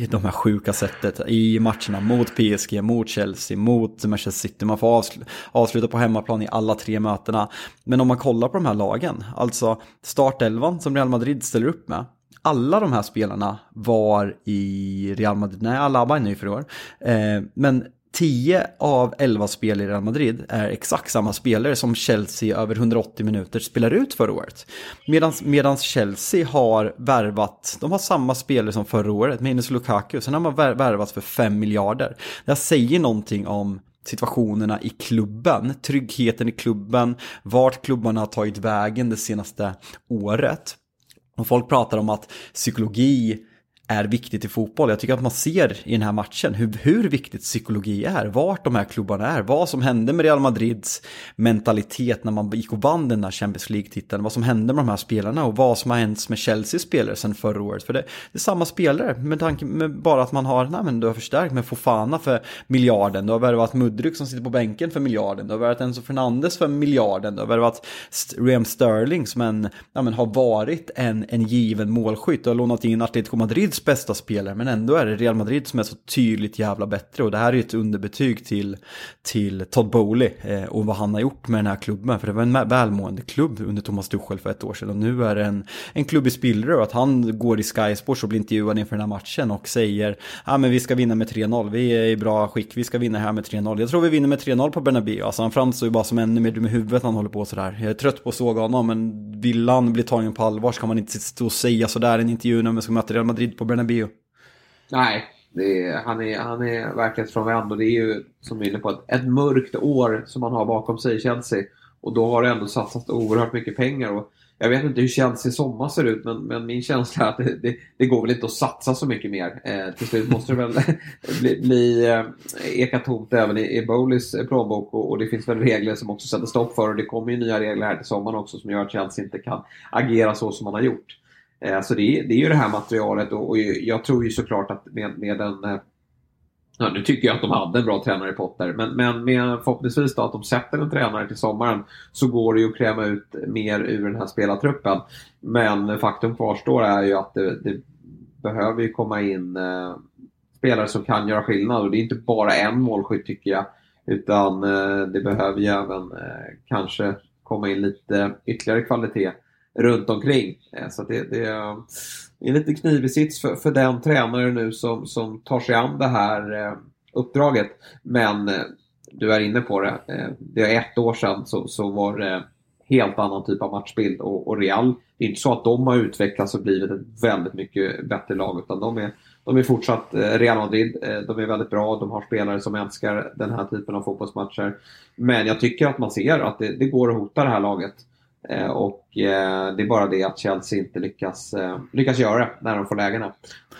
de här sjuka sättet i matcherna mot PSG, mot Chelsea, mot Manchester City. Man får avsluta på hemmaplan i alla tre mötena. Men om man kollar på de här lagen, alltså startelvan som Real Madrid ställer upp med, alla de här spelarna var i Real Madrid, nej Alaba är ny för år, eh, men 10 av 11 spel i Real Madrid är exakt samma spelare som Chelsea över 180 minuter spelar ut förra året. Medan Chelsea har värvat, de har samma spelare som förra året, minus Lukaku, sen har man värvat för 5 miljarder. Det säger någonting om situationerna i klubben, tryggheten i klubben, vart klubbarna har tagit vägen det senaste året. Och folk pratar om att psykologi är viktigt i fotboll. Jag tycker att man ser i den här matchen hur, hur viktigt psykologi är, vart de här klubbarna är, vad som hände med Real Madrids mentalitet när man gick och vann den här Champions League-titeln, vad som hände med de här spelarna och vad som har hänt med Chelseas spelare sedan förra året. För det, det är samma spelare, med tanke med bara att man har, nej men du har förstärkt med Fofana för miljarden, du har värvat Mudryk som sitter på bänken för miljarden, du har värvat Enzo Fernandes för miljarden, du har värvat Raheem Sterling som en, ja men har varit en, en given målskytt, du har lånat in Atletico Madrid Madrids bästa spelare, men ändå är det Real Madrid som är så tydligt jävla bättre. Och det här är ju ett underbetyg till, till Todd Bowley eh, och vad han har gjort med den här klubben. För det var en välmående klubb under Thomas Tuchel för ett år sedan. Och nu är det en, en klubb i spillror. Och att han går i Sky Sports och blir intervjuad inför den här matchen och säger ja ah, men vi ska vinna med 3-0, vi är i bra skick, vi ska vinna här med 3-0. Jag tror vi vinner med 3-0 på Bernabéu. Alltså han framstår ju bara som ännu mer dum i huvudet när han håller på sådär. Jag är trött på att såga honom, men vill han bli tagen på allvar så kan man inte stå och säga sådär i en intervju när man ska möta Real Madrid på på Bernabéu. Nej, är, han, är, han är verklighetsfrånvänd och det är ju som vi är inne på ett, ett mörkt år som man har bakom sig i Chelsea. Och då har det ändå satsat oerhört mycket pengar. Och jag vet inte hur Chelsea sommar ser ut, men, men min känsla är att det, det, det, går väl inte att satsa så mycket mer. Eh, till slut måste det väl *laughs* bli, bli eh, eka tomt även i, i Bowleys eh, plånbok och, och, det finns väl regler som också sätter stopp för och det kommer ju nya regler här till sommaren också som gör att Chelsea inte kan agera så som man har gjort. Eh, så det, det är ju det här materialet och, och jag tror ju såklart att med, med en eh, Ja, nu tycker jag att de hade en bra tränare i Potter, men, men med förhoppningsvis då att de sätter en tränare till sommaren så går det ju att kräma ut mer ur den här spelartruppen. Men faktum kvarstår är ju att det, det behöver ju komma in eh, spelare som kan göra skillnad och det är inte bara en målskytt tycker jag. Utan eh, det behöver ju även eh, kanske komma in lite ytterligare kvalitet runt omkring. Eh, så det, det, är lite knivig sits för, för den tränare nu som, som tar sig an det här eh, uppdraget. Men eh, du är inne på det. Det är ett år sedan så, så var det helt annan typ av matchbild och, och Real, det är inte så att de har utvecklats och blivit ett väldigt mycket bättre lag utan de är, de är fortsatt Real Madrid. De är väldigt bra, de har spelare som älskar den här typen av fotbollsmatcher. Men jag tycker att man ser att det, det går att hota det här laget. Eh, och eh, det är bara det att Chelsea inte lyckas, eh, lyckas göra det när de får lägena.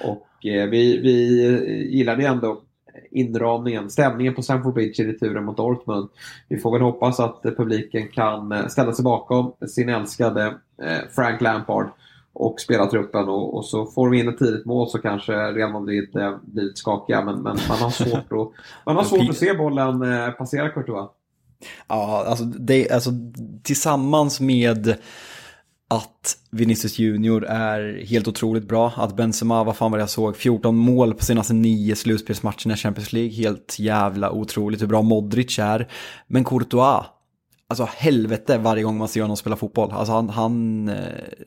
Och vi, vi gillade ju ändå inramningen, stämningen på Stamford Bridge i returen mot Dortmund. Vi får väl hoppas att publiken kan ställa sig bakom sin älskade Frank Lampard och spela truppen och, och så får vi in ett tidigt mål så kanske Real Madrid blir lite skakiga men, men man har svårt, att, man har *laughs* svårt att se bollen passera Courtois. Ja, alltså, det, alltså tillsammans med att Vinicius Junior är helt otroligt bra. Att Benzema, vad fan var det jag såg, 14 mål på senaste nio slutspelsmatcherna i Champions League. Helt jävla otroligt hur bra Modric är. Men Courtois, alltså helvete varje gång man ser honom spela fotboll. Alltså han, han eh,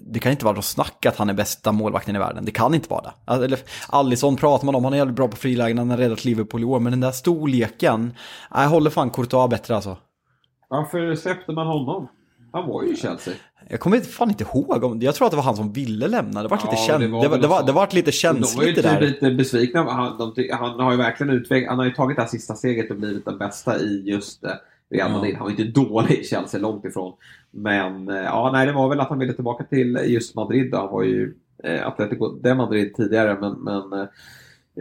det kan inte vara något snack att han är bästa målvakten i världen. Det kan inte vara det. Alltså, eller, Allison pratar man om, han är jävligt bra på frilägen, han har räddat Liverpool i år. Men den där storleken, jag håller fan Courtois bättre alltså. Varför släppte man honom? Han var ju i Chelsea. Jag kommer fan inte ihåg om Jag tror att det var han som ville lämna. Det var ja, lite känd... det, var det, var, det, var, det var lite känsligt det där. De var ju typ lite besvikna. Han, de, han har ju verkligen utvecklat... Han har ju tagit det här sista steget och blivit den bästa i just eh, Real Madrid. Han var inte dålig i Chelsea, långt ifrån. Men eh, ja, nej, det var väl att han ville tillbaka till just Madrid. Då. Han var ju eh, Atletico de Madrid tidigare, men, men eh, Eh,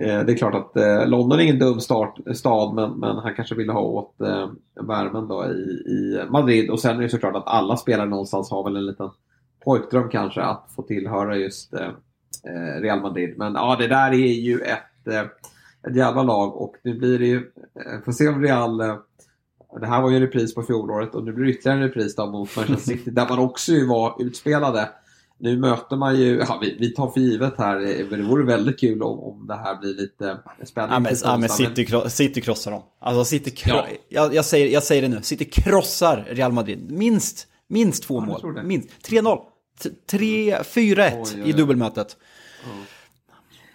Eh, det är klart att eh, London är ingen dum start, stad men, men han kanske ville ha åt eh, värmen då i, i Madrid. Och sen är det såklart att alla spelare någonstans har väl en liten pojkdröm kanske att få tillhöra just eh, eh Real Madrid. Men ja, det där är ju ett, eh, ett jävla lag och nu blir det ju, eh, får se om Real det här var ju en repris på fjolåret och nu blir det ytterligare en repris då mot Manchester City där man också ju var utspelade. Nu möter man ju, ja, vi, vi tar för givet här, det vore väldigt kul om, om det här blir lite spännande. Ja men, ja, men City, City krossar dem. Alltså City, kro ja. jag, jag, säger, jag säger det nu, City krossar Real Madrid. Minst, minst två ja, mål. Minst. 3-0. 3-4-1 i dubbelmötet.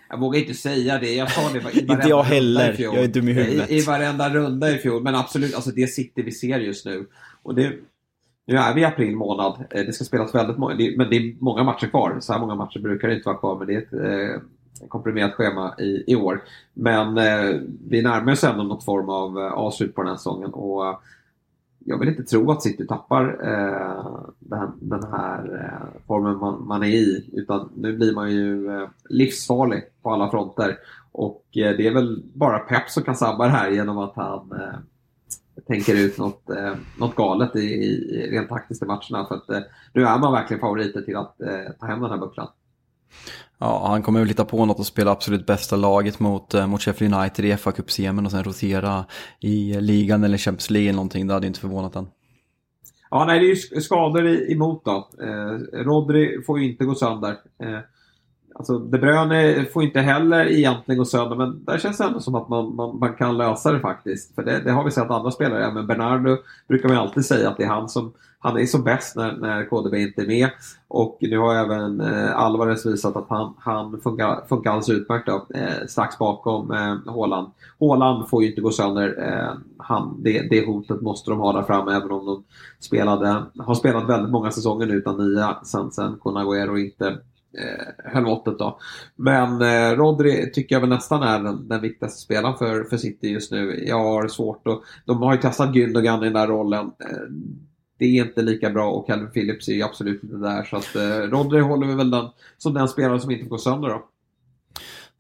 Jag vågar inte säga det. Jag sa det i *laughs* Inte jag heller. Jag är dum i huvudet. I, I varenda runda i fjol. Men absolut, alltså det City vi ser just nu. Och det, nu är vi i april månad. Eh, det ska spelas väldigt många, men det är många matcher kvar. Så här många matcher brukar det inte vara kvar, men det är ett eh, komprimerat schema i, i år. Men eh, vi närmar oss ändå något form av eh, avslut på den här säsongen. Och, eh, jag vill inte tro att City tappar eh, den, den, här eh, formen man, man, är i. Utan nu blir man ju eh, livsfarlig på alla fronter. Och eh, det är väl bara Pep som kan sabba det här genom att han tänker ut något, eh, något galet i, i, rent taktiskt i matcherna. För att eh, nu är man verkligen favoriter till att eh, ta hem den här bucklan. Ja, han kommer väl hitta på något och spela absolut bästa laget mot, eh, mot Sheffield United i fa Cup-semin och sen rotera i ligan eller Champions League eller någonting. Det hade inte förvånat än. Ja, nej, det är ju skador emot då. Eh, Rodri får ju inte gå sönder. Eh, Alltså, De Bruyne får inte heller egentligen gå sönder, men där känns det ändå som att man, man, man kan lösa det faktiskt. För det, det, har vi sett andra spelare men Bernardo brukar man alltid säga att det är han som han är som bäst när, när KDB inte är med. Och nu har även eh, Alvarez visat att han, han funkar, funkar alldeles utmärkt då, eh, strax bakom eh, Håland. Håland får ju inte gå sönder. Eh, han, det, det hotet måste de ha där framme även om de spelade, har spelat väldigt många säsonger nu utan nia sen, sen Conaguero inte eh, höll måttet då. Men eh, Rodri tycker jag väl nästan är den, den viktigaste spelaren för, för City just nu. Jag har svårt att... De har ju testat Gündogan i den där rollen. Eh, det är inte lika bra och Calvin Phillips är ju absolut inte där. Så att eh, Rodri håller vi väl den som den spelare som inte går sönder då.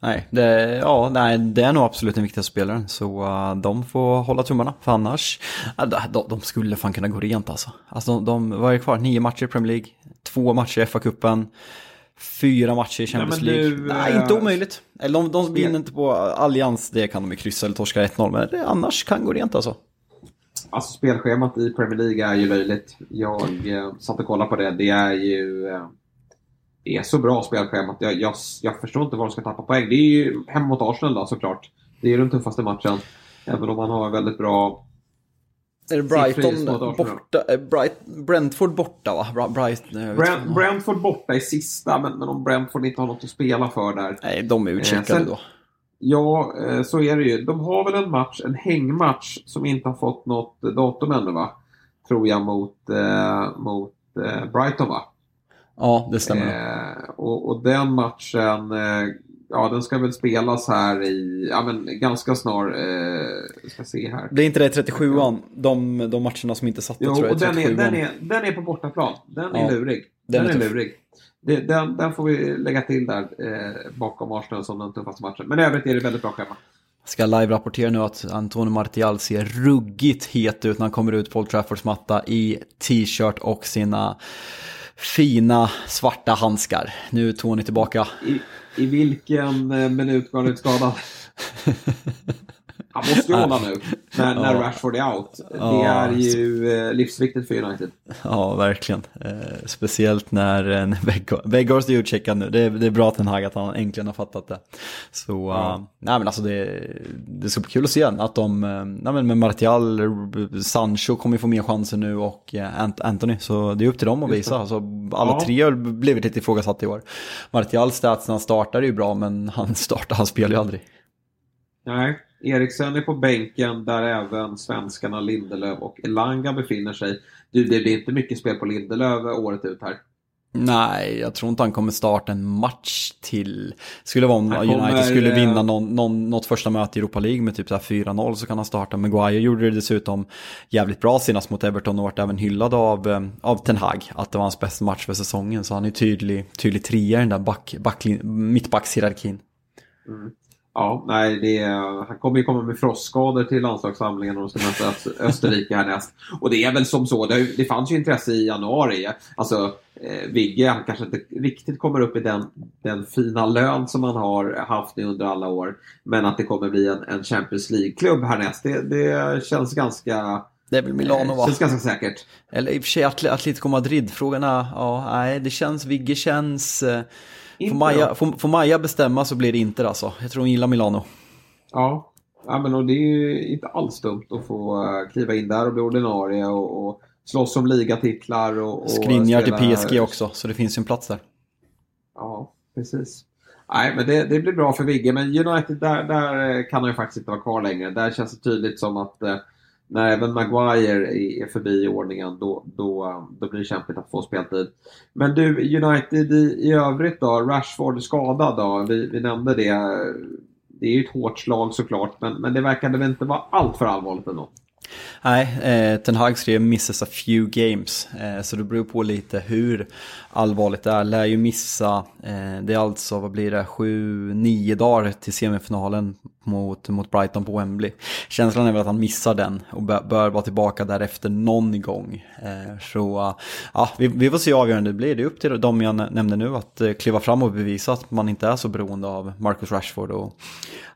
Nej, det, ja, nej, det är nog absolut den viktigaste spelaren. Så uh, de får hålla tummarna. För annars, uh, de, de, skulle fan kunna gå rent alltså. Alltså de, de vad är kvar? Nio matcher i Premier League, två matcher i FA-cupen, fyra matcher i Champions Nej, League. du, nej, eh, inte omöjligt. Eller de, de vinner inte på Allians, det kan de ju kryssa eller torska 1-0. Men det, annars kan gå rent alltså. Alltså spelschemat i Premier League är ju löjligt. Jag eh, satt och kollade på det. Det är ju eh, det är så bra spelschemat. Jag, jag, jag förstår inte var de ska tappa poäng. Det är ju hemma mot Arsenal då såklart. Det är ju den tuffaste matchen. Även om man har väldigt bra... Är det Brighton borta? eh, Bright, Brentford borta va? Bright, eh, Brent. Brentford borta i sista, men, men om Brentford inte har något att spela för där. Nej, de är utcheckade Eh, då. Ja, eh, så är det ju. De har väl en match, en hängmatch, som inte har fått något datum ännu va? Tror jag mot, eh, mot eh, Brighton va? Ja, det stämmer. Och, och den matchen, ja den ska väl spelas här i, ja men ganska snar, eh, ska se här. Det är inte det 37an, de, de matcherna som inte satte Jo, tror jag och den är, 37an. den, är, den är på bortaplan. Den är Ja, lurig. den Den, är lurig. Det, den, den får vi lägga till där eh, bakom Arsenal som den tuffaste matchen. Men i övrigt är det väldigt bra schema. Ska live-rapportera nu att Antonio Martial ser ruggigt het ut när han kommer ut på Old Traffords matta i t-shirt och sina fina svarta handskar. Nu är Tony tillbaka. I, i vilken eh, minut var han utskadad? *laughs* Han måste ju hålla nu när, när Rashford är out. Det är ju eh, livsviktigt för United. Ja, verkligen. Eh, speciellt när, eh, när Weghorst- är utcheckad nu. Det är, det är bra Ten Hag att han äntligen har fattat det. Så, Ja. eh, nej men alltså det, det bli kul att se att de, nej men med Martial, Sancho kommer ju få mer chanser nu och Ant- Anthony. Så det är upp till dem att visa. Alltså, alla Ja. tre har blivit lite ifrågasatta i år. Martials stats när han startar är ju bra, men han *laughs* startar, han spelar ju aldrig. Nej, Eriksen är på bänken där även svenskarna Lindelöf och Elanga befinner sig. Du, det blir inte mycket spel på Lindelöf året ut här. Nej, jag tror inte han kommer starta en match till. Skulle vara om kommer, United skulle eh, vinna någon, någon, något första möte i Europa League med typ så här 4-0 så kan han starta. Maguire gjorde det dessutom jävligt bra senast mot Everton och varit även hyllad av, eh, av Ten Hag. Att det var hans bästa match för säsongen. Så han är tydlig, tydlig trea i den där back, backlin- mittbackshierarkin. Ja, nej, det är, han kommer ju komma med frostskador till landslagssamlingen och de ska möta Öst- Österrike härnäst. Och det är väl som så, det, det fanns ju intresse i januari. Alltså, eh, Vigge, han kanske inte riktigt kommer upp i den, den fina lön som han har haft nu under alla år. Men att det kommer bli en, en Champions League-klubb härnäst, det, det känns ganska... Det är väl Milano eh, va? Känns ganska säkert. Eller i och för sig Atle- Atletico Madrid. Frågan är, ja, nej, det känns, Vigge känns... Får Maja, får, får Maja bestämma så blir det inte alltså. Jag tror hon gillar Milano. Ja, ja men och det är ju inte alls dumt att få eh, kliva in där och bli ordinarie och, och slåss om ligatitlar och, och Skriniar till PSG också, så det finns ju en plats där. Ja, precis. Nej, men det, det blir bra för Vigge. Men United, där, där kan han ju faktiskt inte vara kvar längre. Där känns det tydligt som att eh, när även Maguire är förbi i ordningen, då, då, då blir det kämpigt att få speltid. Men du, United i, i övrigt då? Rashford skadad då? Vi, vi nämnde det. Det är ju ett hårt slag såklart, men, men det verkade väl inte vara allt för allvarligt ändå. Nej, eh, Ten Hag skrev misses a few games, eh, så det beror på lite hur allvarligt det är. Lär ju missa, eh, det är alltså, vad blir det, sju, nio dagar till semifinalen mot, mot Brighton på Wembley. Känslan är väl att han missar den och bör, vara tillbaka därefter någon gång. Eh, så eh, ja, vi, vi får se hur avgörande det blir. Det är upp till dem jag nämnde nu att eh, kliva fram och bevisa att man inte är så beroende av Marcus Rashford. Och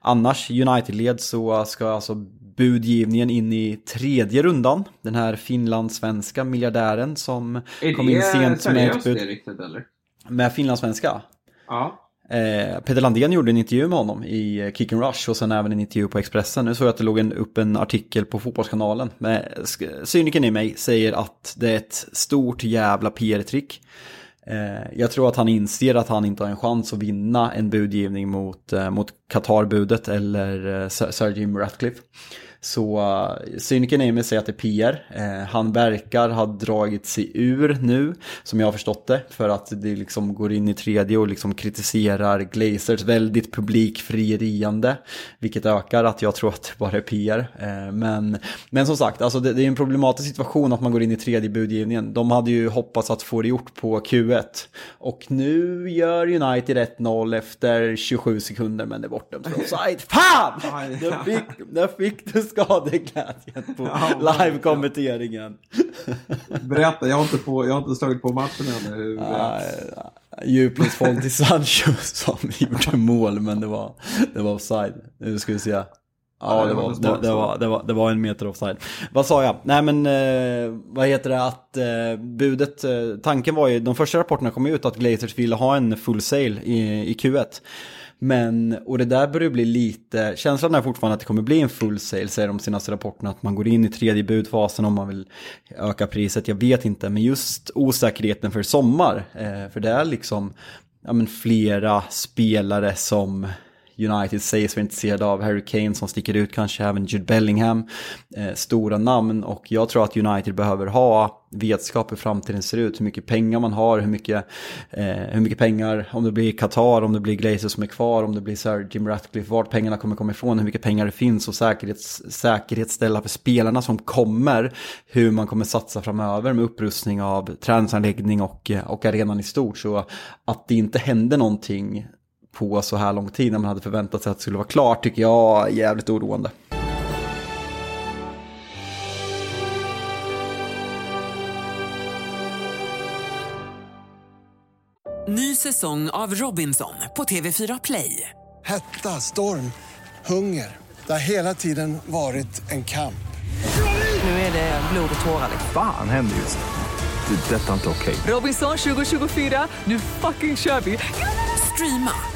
annars, United-led så eh, ska alltså budgivningen in i tredje rundan. Den här finlandssvenska miljardären som Är kom in sent med ett bud. det riktigt eller? Med finlandssvenska? Ja. Eh, Peter Landén gjorde en intervju med honom i eh, Kick and Rush och sen även en intervju på Expressen. Nu såg jag att det låg en, upp en artikel på Fotbollskanalen. Men cynikern i mig säger att det är ett stort jävla PR-trick. Eh, jag tror att han inser att han inte har en chans att vinna en budgivning mot, eh, mot Qatar-budet eller Sir Jim Ratcliffe. Så uh, cynikern i mig säger att det är PR. Eh, han verkar ha dragit sig ur nu, som jag har förstått det, för att det liksom går in i tredje och liksom kritiserar Glazers väldigt publikfrieriande, vilket ökar att jag tror att det bara är PR. Eh, men, men som sagt, alltså det, det, är en problematisk situation att man går in i tredje budgivningen. De hade ju hoppats att få det gjort på Q1 och nu gör United 1-0 efter 27 sekunder, men det är bortdömt för offside. *laughs* Fan! Där fick, där fick du skadeglädjen på *laughs* live-kommenteringen. Berätta, jag har inte, på, jag har inte slagit på matchen ännu. Djupledsboll till Sancho *laughs* som gjorde mål, men det var, det var offside. Nu ska vi se. Ja, det var, det, det, var, det, var, det var en meter offside. Vad sa jag? Nej men, eh, vad heter det att eh, budet, eh, tanken var ju, de första rapporterna kom ut att Glazers ville ha en full sale i, i Q1. Men, och det där börjar bli lite, känslan är fortfarande att det kommer bli en full sale, säger de senaste rapporterna, att man går in i tredje budfasen om man vill öka priset, jag vet inte, men just osäkerheten för sommar, eh, för det är liksom, ja men flera spelare som United sägs vara intresserade av. Harry Kane som sticker ut, kanske även Jude Bellingham. Eh, stora namn och jag tror att United behöver ha vetskap hur framtiden ser ut, hur mycket pengar man har, hur mycket, eh, hur mycket pengar, om det blir Qatar, om det blir Glazer som är kvar, om det blir Sir Jim Ratcliffe, vart pengarna kommer komma ifrån, hur mycket pengar det finns och säkerhets, säkerhetsställa för spelarna som kommer, hur man kommer satsa framöver med upprustning av träningsanläggning och, eh, och arenan i stort. Så att det inte händer någonting på så här lång tid när man hade förväntat sig att det skulle vara klart tycker jag är jävligt oroande. Ny säsong av Robinson på TV4 Play. Hetta, storm, hunger. Det har hela tiden varit en kamp. Nu är det blod och tårar. Fan händer just det. Är detta inte okej. Okay. Robinson 2024, nu fucking kör vi. Streama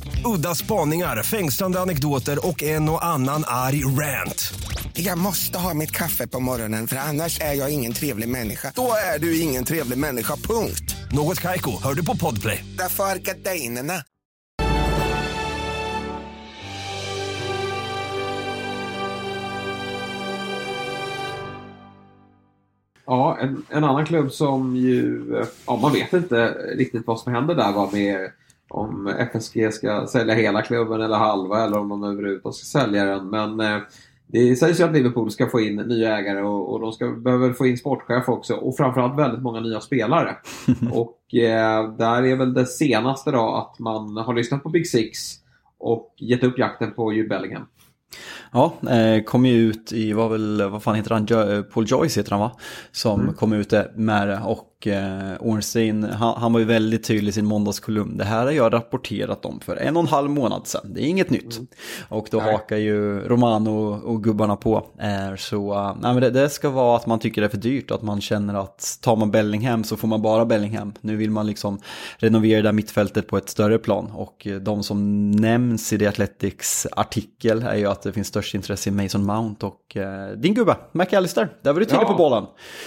Udda spaningar, fängslande anekdoter och en och annan arg rant. Jag måste ha mitt kaffe på morgonen för annars är jag ingen trevlig människa. Då är du ingen trevlig människa, punkt. Något kajko, hör du på podplay. Därför är gardinerna. Ja, en, en, annan klubb som ju, ja man vet inte riktigt vad som händer där va, med om FSG ska sälja hela klubben eller halva eller om de överhuvudtaget ska sälja den. Men eh, det sägs ju att Liverpool ska få in nya ägare och, och de ska, behöver få in sportchef också och framförallt väldigt många nya spelare. *laughs* och eh, där är väl det senaste då att man har lyssnat på Big Six och gett upp jakten på Jude Bellingham. Ja, eh, kom ju ut i, vad, väl, vad fan heter han, jo Paul Joyce heter han va? Som mm. kom ut med det och eh, Ornstein, han, han, var ju väldigt tydlig i sin måndagskolumn. Det här har jag rapporterat om för en och en halv månad sedan. Det är inget nytt. Mm. Och då nej. hakar ju Romano och gubbarna på. Eh, så nej, men det, det, ska vara att man tycker det är för dyrt. Att man känner att tar man Bellingham så får man bara Bellingham. Nu vill man liksom renovera det där mittfältet på ett större plan. Och eh, de som nämns i The Athletics artikel är ju att det finns störst intresse i Mason Mount och eh, din gubbe, McAllister. Där var du tidig ja. på bollen.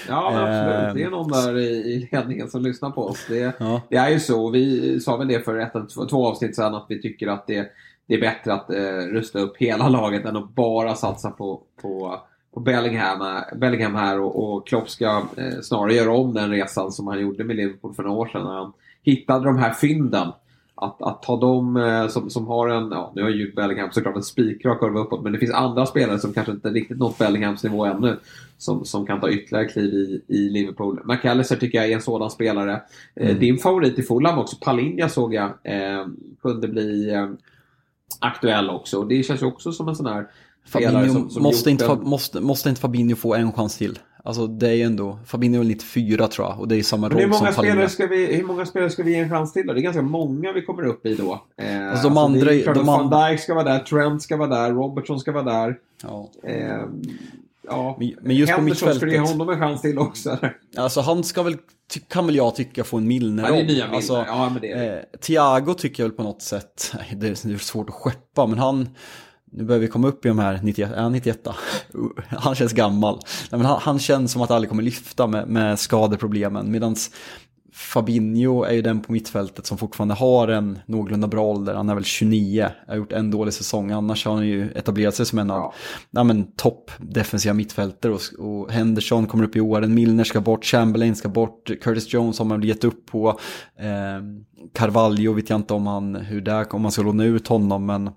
Ja, absolut. Det är någon där i ledningen som lyssnar på oss. Det, ja. det är ju så. Vi sa väl det för ett, två avsnitt sedan att vi tycker att det, det är bättre att eh, rusta upp hela laget än att bara satsa på, på, på Bellingham, Bellingham här och, och Klopp ska eh, snarare göra om den resan som han gjorde med Liverpool för några år sedan när han hittade de här fynden att, att ta dem eh, som, som har en, ja nu har ju Bellingham såklart en spikrak kurva uppåt men det finns andra spelare som kanske inte riktigt nått Bellinghams nivå ännu som, som kan ta ytterligare kliv i, i Liverpool. McAllister tycker jag är en sådan spelare. Eh, mm. din favorit i Fulham också, Palinja såg jag, eh, kunde bli eh, aktuell också. Det känns ju också som en sån här Fabinho, som, som måste, inte, en... måste, måste inte Fabinho få en chans till? Alltså det är ju ändå, Fabinho är 94 tror jag och det är samma roll som. Ska vi, hur många spelare ska vi ge en chans till då? Det är ganska många vi kommer upp i då. Eh, alltså de andra... Alltså de Van Dijk ska vara där, Trent ska vara där, Robertson ska vara där. Ja. Eh, ja. Men- just på Henderson skulle ge mittfältet- honom en chans till också. eller? Alltså han ska väl, kan väl jag tycka, få en Milner Ja, det är alltså, Ja, men det är det. eh, Thiago tycker jag väl på något sätt, *laughs* det är, det är svårt att skeppa, men han, nu börjar vi komma upp i de här 91, är han 91 Han känns gammal. Nej, men han, han känns som att aldrig kommer lyfta med, med skadeproblemen, medan Fabinho är ju den på mittfältet som fortfarande har en någorlunda bra ålder. Han är väl 29, har gjort en dålig säsong. Annars har han ju etablerat sig som en av ja. men, topp defensiva mittfältare. Och, och Henderson kommer upp i åren, Milner ska bort, Chamberlain ska bort, Curtis Jones har man gett upp på. Eh, Carvalho vet jag inte om, han, hur där, om man ska låna ut honom, men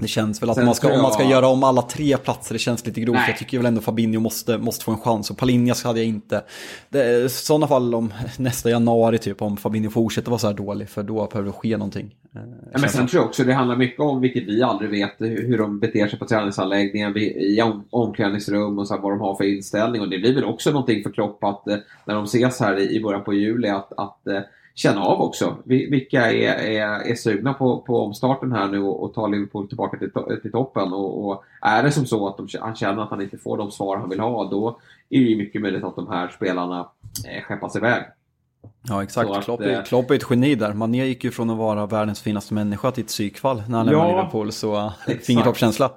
det känns väl att man, ska, tror om man ska jag- göra om alla tre platser, det känns lite grovt. Nej. Jag tycker väl ändå Fabinho måste, måste få en chans. Och Palinjas hade jag inte. Det, I sådana fall om nästa januari typ, om Fabinho fortsätter vara så här dålig, för då behöver det ske någonting. Eh, Ja, men sen tror jag också det handlar mycket om, vilket vi aldrig vet, hur, de beter sig på träningsanläggningar, vi- i om, omklädningsrum och så här, vad de har för inställning. Och det blir väl också någonting för Klopp att eh, när de ses här i, i början på juli att, att eh, känna av också. Vi- Vilka är, är, är sugna på, på omstarten här nu och, och ta Liverpool tillbaka till, to- till toppen. Och, och är det som så att de, han känner att han inte får de svar han vill ha, då är det ju mycket möjligt att de här spelarna eh, skeppas iväg. Ja exakt, att, Klopp, eh, är, Klopp är ett geni där. Mané gick ju från att vara världens finaste människa till ett psykfall när han lämnade Ja, Liverpool. Så exakt. fingertoppskänsla.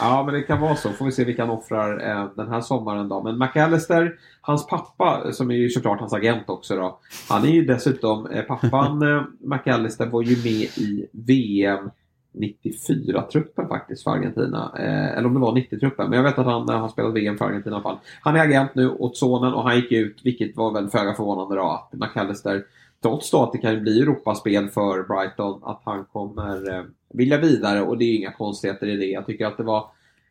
Ja, men det kan vara så. Får vi se vilka han offrar eh, den här sommaren då. Men McAllister, hans pappa, som är ju såklart hans agent också då. Han är ju dessutom, eh, pappan eh, McAllister var ju med i VM 94-truppen faktiskt för Argentina. Eh, eller om det var 90-truppen. Men jag vet att han eh, har spelat VM för Argentina i alla fall. Han är agent nu åt sonen och han gick ut, vilket var väl föga förvånande då, att McAllister trots då att det kan bli Europaspel för Brighton, att han kommer eh, vilja vidare och det är inga konstigheter i det. Jag tycker att det var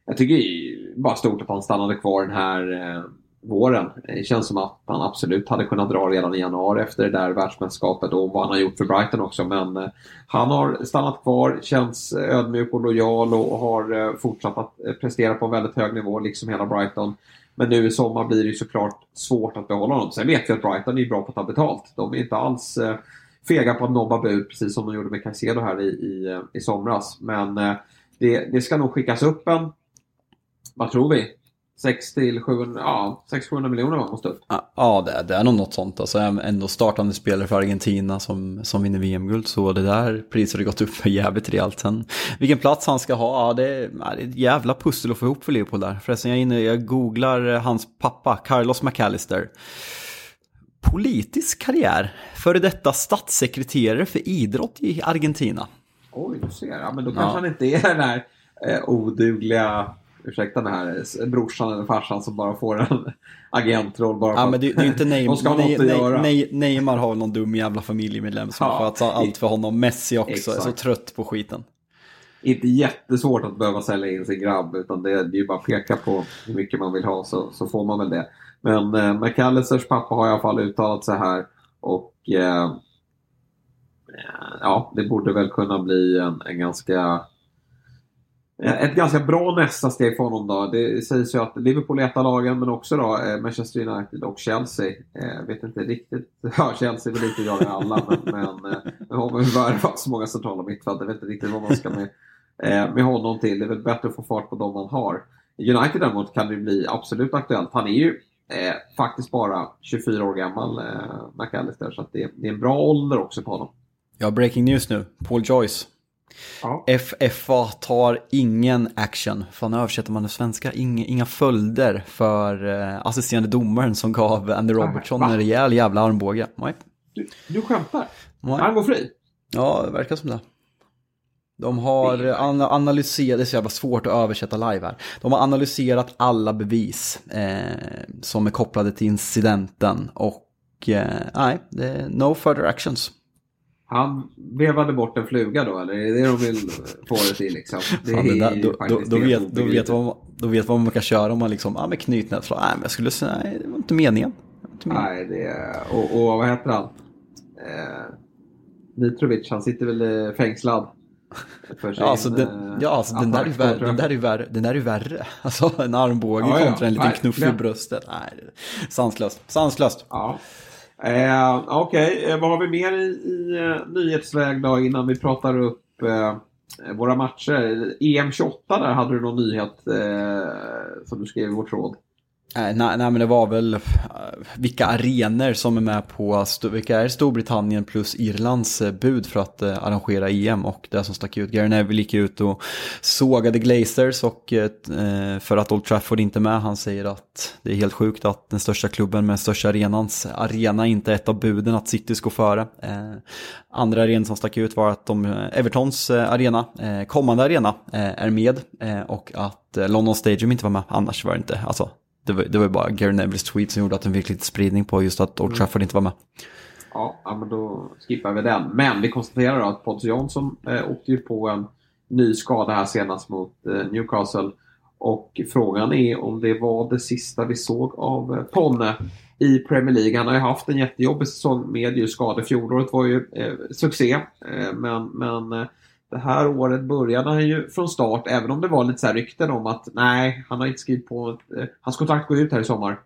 jag tycker det är bara stort att han stannade kvar den här eh, våren. Det känns som att han absolut hade kunnat dra redan i januari efter det där världsmästerskapet och vad han har gjort för Brighton också. Men eh, han har stannat kvar, känns ödmjuk och lojal och har eh, fortsatt att eh, prestera på en väldigt hög nivå, liksom hela Brighton. Men nu i sommar blir det ju såklart svårt att behålla honom. Sen vet vi att Brighton är bra på att ta betalt. De är inte alls eh, fega på att nobba bud, precis som de gjorde med Caicedo här i, i, i somras. Men eh, det, det ska nog skickas upp en, vad tror vi? 6 till 700, ja, 600 miljoner var måste upp. Ja, det, det är nog något sånt. Alltså, ändå startande spelare för Argentina som, som vinner VM-guld. Så det där priset har gått upp för jävligt rejält. Sen, vilken plats han ska ha, ja, det, är- det är ett jävla pussel att få ihop för Leopold där. Förresten, jag, är inne, jag googlar eh, hans pappa, Carlos McAllister. Politisk karriär, före detta statssekreterare för idrott i Argentina. Oj, du ser. Ja, men då kanske Ja. han inte är den här eh, odugliga, ursäkta den här brorsan eller farsan som bara får en *laughs* agentroll bara Ja men det, det är inte *laughs* De Neymar. ska ha något Nej, att göra. nej, nej, Neymar har någon dum jävla familjemedlem som Ja, har fått allt för honom. Messi också, är så exakt. trött på skiten. inte jättesvårt att behöva sälja in sin grabb utan det, det är ju bara att peka på hur mycket man vill ha så, så får man väl det. Men eh, McAllisters pappa har i alla fall uttalat sig här och eh, ja, det borde väl kunna bli en, en ganska ett ganska bra nästa steg för honom då. Det sägs ju att Liverpool är ett av lagen men också då eh, Manchester United och Chelsea. Jag vet inte riktigt. *laughs* Ja, Chelsea vill inte i alla men, men eh, nu har man ju värvat så många centrala mittfältare. Jag vet inte riktigt vad man ska med, med honom till. Det är väl bättre att få fart på dem man har. United däremot kan det bli absolut aktuellt. Han är ju eh, faktiskt bara 24 år gammal, eh, McAllister. Så det, det är en bra ålder också på honom. Ja, breaking news nu. Paul Joyce. Ja. FFA tar ingen action. Fan översätter man det svenska? Inga, inga följder för eh, assisterande domaren som gav Andy Robertson va? en rejäl jävla armbåge. Nej. Du, du skämtar? Nej. Han går fri? Ja, det verkar som det. De har eh, ana- analyserat, det är så jävla svårt att översätta live här. De har analyserat alla bevis eh, som är kopplade till incidenten och eh, nej, det är no further actions. Han vevade bort en fluga då, eller är det det de vill få det till liksom? Det Fan, det där, då, då, då, vet, då, vet man, då vet vad man kan köra om man liksom, ja med knytnät, så, nej men jag skulle säga, nej det var inte meningen. Det var inte meningen. Nej, det. Och, och vad heter han? Eh, Mitrovic, han sitter väl eh, fängslad? För sin, Ja, alltså, den, eh, ja, alltså den, där är ju värre, tror den, jag. där är ju värre, den där är ju värre. *laughs* Alltså en armbåge Ja, ja, kontra en liten knuff i verkligen. bröstet. Nej, sanslöst. Sanslöst. Ja. Eh, Okej, eh, vad har vi mer i, i eh, nyhetsväg då innan vi pratar upp eh, våra matcher. EM 28 där hade du någon nyhet eh, som du skrev i vår tråd. Eh, nej, nej, men det var väl eh, vilka arenor som är med på, vilka är Storbritannien plus Irlands eh, bud för att arrangera EM och det som stack ut. Gary Neville gick ut och sågade Glazers och för att Old Trafford inte är med, han säger att det är helt sjukt att den största klubben med största arenans arena inte är ett av buden att City ska före. Andra arenor som stack ut var att de, Evertons arena, kommande arena, är med och att London Stadium inte var med, annars var det inte, alltså det var, det var bara Gary Nevilles tweet som gjorde att den fick lite spridning på just att Old mm. Trafford inte var med. Ja, men då skippar vi den. Men vi konstaterar då att Pontus Jansson eh, åkte ju på en ny skada här senast mot eh, Newcastle. Och frågan är om det var det sista vi såg av eh, Ponne i Premier League. Han har ju haft en jättejobbig säsong med just skador. Fjolåret var ju eh, succé. Eh, men men eh, det här året började han ju från start, även om det var lite så här rykten om att nej, han har inte skrivit på... Eh, hans kontrakt går ut här i sommar.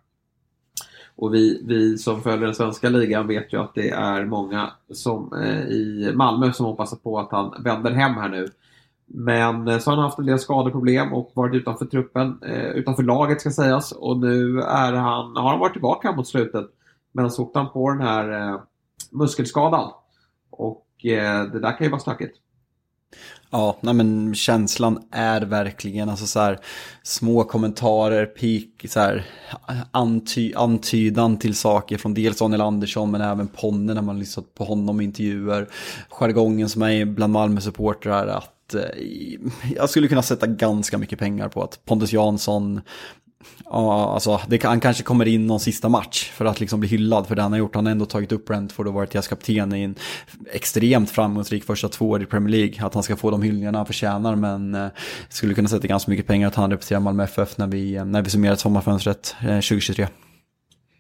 Och vi, vi som följer den svenska ligan vet ju att det är många som, eh, i Malmö som hoppas på att han vänder hem här nu. Men eh, så har han haft en del skadeproblem och varit utanför truppen, eh, utanför laget ska sägas. Och nu är han, har han varit tillbaka mot slutet. Men så åkte han på den här eh, muskelskadan. Och eh, det där kan ju vara stökigt. Ja, nej men känslan är verkligen alltså så här små kommentarer, pik, så här anty, antydan till saker från dels Daniel Andersson men även Ponne när man lyssnat på honom i intervjuer. Jargongen som är bland Malmö-supportrar att eh, jag skulle kunna sätta ganska mycket pengar på att Pontus Jansson Ja, alltså det, han kanske kommer in någon sista match för att liksom bli hyllad för det han har gjort. Han har ändå tagit upp Brentford och varit deras kapten i en extremt framgångsrik första två år i Premier League. Att han ska få de hyllningarna han förtjänar men eh, skulle kunna sätta ganska mycket pengar att han representerar Malmö FF när vi, eh, när vi summerar sommarfönstret eh, 2023.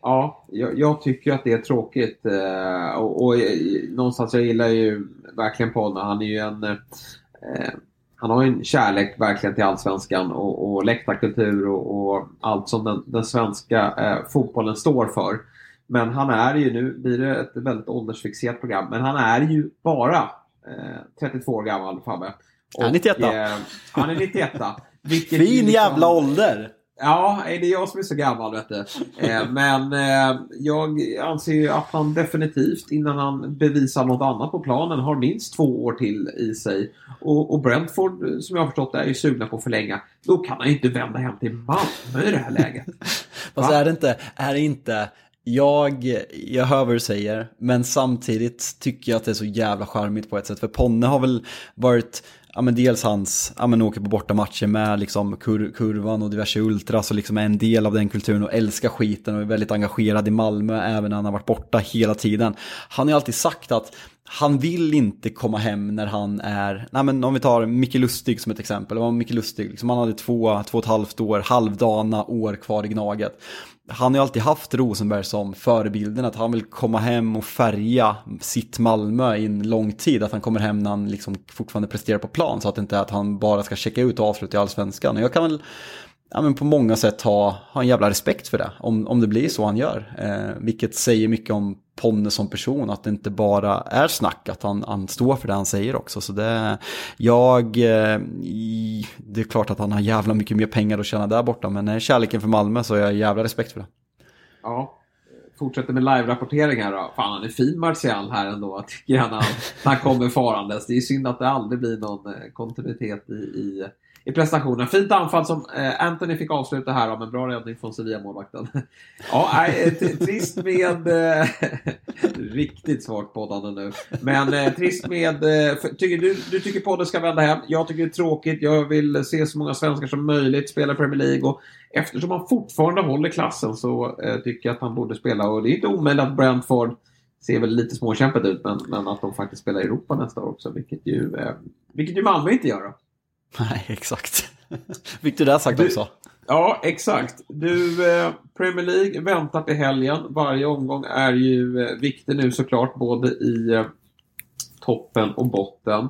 Ja, jag, jag, tycker att det är tråkigt eh, och, och, eh, någonstans jag gillar ju verkligen Paul, Han är ju en eh, eh han har en kärlek verkligen till allsvenskan och, och läktarkultur och, och allt som den, den svenska eh, fotbollen står för. Men han är ju, nu blir det ett väldigt åldersfixerat program, men han är ju bara eh, 32 år gammal Fabbe. Och, han är 91 eh, Han är 91 *laughs* Fin liksom, jävla ålder! Ja, det är jag som är så gammal vet du. Eh, men eh, jag anser ju att han definitivt innan han bevisar något annat på planen har minst två år till i sig. Och, Brentford som jag har förstått är ju sugna på att förlänga. Då kan han ju inte vända hem till Malmö i det här läget. *laughs* Fast är det inte, är det inte jag, jag hör vad du säger, men samtidigt tycker jag att det är så jävla charmigt på ett sätt. För Ponne har väl varit ja, men dels hans, ja men åker på bortamatcher med liksom kur, kurvan och diverse ultras och liksom är en del av den kulturen och älskar skiten och är väldigt engagerad i Malmö även när han har varit borta hela tiden. Han har ju alltid sagt att han vill inte komma hem när han är, nej men om vi tar Micke Lustig som ett exempel, var Micke Lustig, liksom han hade två, två och ett halvt år, halvdana år kvar i Gnaget han har ju alltid haft Rosenberg som förebilden, att han vill komma hem och färga sitt Malmö i en lång tid. Att han kommer hem när han liksom fortfarande presterar på plan, så att det inte är att han bara ska checka ut och avsluta i allsvenskan. Och jag kan väl ja, men på många sätt ha, ha en jävla respekt för det, om, om det blir så han gör. Eh, vilket säger mycket om Ponne som person, att det inte bara är snack, att han, han står för det han säger också. Så det, jag, eh, det är klart att han har jävla mycket mer pengar att tjäna där borta, men är kärleken för Malmö så har jag jävla respekt för det. Ja, fortsätter med live-rapporteringar här då. Fan, han är fin Martial här ändå, tycker jag, när han, när han kommer farandes. Det är synd att det aldrig blir någon eh, kontinuitet i, i i prestationen. Fint anfall som eh, Anthony fick avsluta här av en bra räddning från Sevilla-målvakten. *laughs* ja, nej, trist med... Eh, *laughs* riktigt svagt poddande nu. Men eh, trist med... Tycker, du, du tycker podden ska vända hem. Jag tycker det är tråkigt. Jag vill se så många svenskar som möjligt spela Premier League. Och eftersom han fortfarande håller klassen så tycker jag att han borde spela. Och det är inte omöjligt att Brentford ser väl lite småkämpigt ut, men, men att de faktiskt spelar i Europa nästa år också. Vilket ju, eh, vilket ju Malmö inte gör. Då. *laughs* Nej, exakt. Fick du det sagt också? Ja, exakt. Du, eh, Premier League väntar till helgen. Varje omgång är ju eh, viktig nu såklart, både i eh, toppen och botten.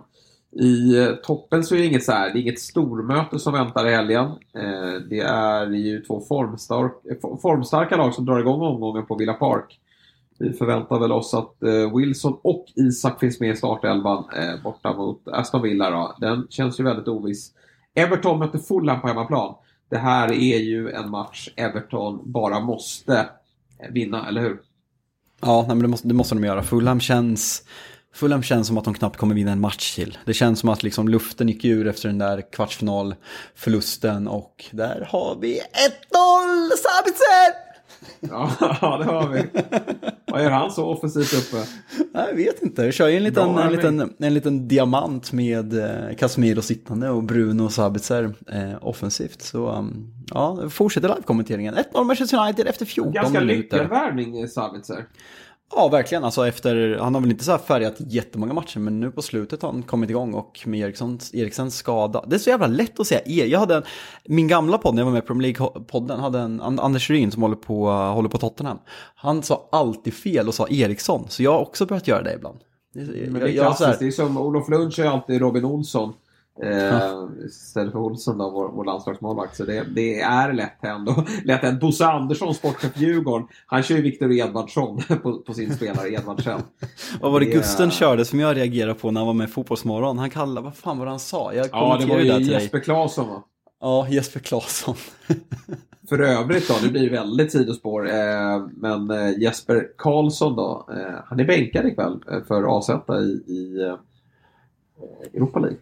I eh, toppen så är det inget, så här, det är inget stormöte som väntar i helgen. Eh, det är ju två formstark, formstarka lag som drar igång omgången på Villa Park. Vi förväntar väl oss att eh, Wilson och Isak finns med i startelvan eh, borta mot Aston Villa. Då. Den känns ju väldigt oviss. Everton möter Fulham på hemmaplan. Det här är ju en match Everton bara måste eh, vinna, eller hur? Ja, nej, men det, måste, det måste de göra. Fulham känns, Fulham känns som att de knappt kommer vinna en match till. Det känns som att liksom luften gick ur efter den där kvartsfinalförlusten och där har vi 1-0 Sabitzer! *laughs* Ja, det har vi. Vad gör han så offensivt uppe? Jag vet inte, jag kör ju en liten, Bra en liten, en liten diamant med eh, Casemiro sittande och Bruno Sabitzer eh, offensivt. Så um, ja, fortsätter live-kommenteringen. 1-0 Manchester United efter 14 Ganska minuter. lyckad värvning, eh, Sabitzer. Ja, verkligen. Alltså efter, han har väl inte så här färgat jättemånga matcher, men nu på slutet har han kommit igång och med Erikssons, Erikssons skada. Det är så jävla lätt att säga er. Jag hade en, min gamla podd, när jag var med i Premier League-podden, hade en An- Anders Ryn som håller på, håller på Tottenham. Han sa alltid fel och sa Eriksson, så jag har också börjat göra det ibland. Men det är Jag- jag klassiskt. här- Det är som Olof Lund kör ju alltid Robin Olsson. Eh, istället för Olsson då, vår, vår landslagsmålvakt. Så det, det är lätt hänt. *laughs* Lätt hänt. Bosse Andersson, sportchef Djurgården, han kör ju Viktor Edvardsson *laughs* på, på sin spelare Edvardsen. *laughs* Vad var det Det- Gusten körde som jag reagerade på när han var med i Fotbollsmorgon? Han kallade, vad fan var det han sa? Jag Ja, det var ju dig. Jesper Claesson va? Ja, Jesper Claesson. För övrigt då, det blir väldigt sidospår. Eh, men eh, Jesper Karlsson då, eh, han är bänkad ikväll eh, för AZ i, i eh, Europa League.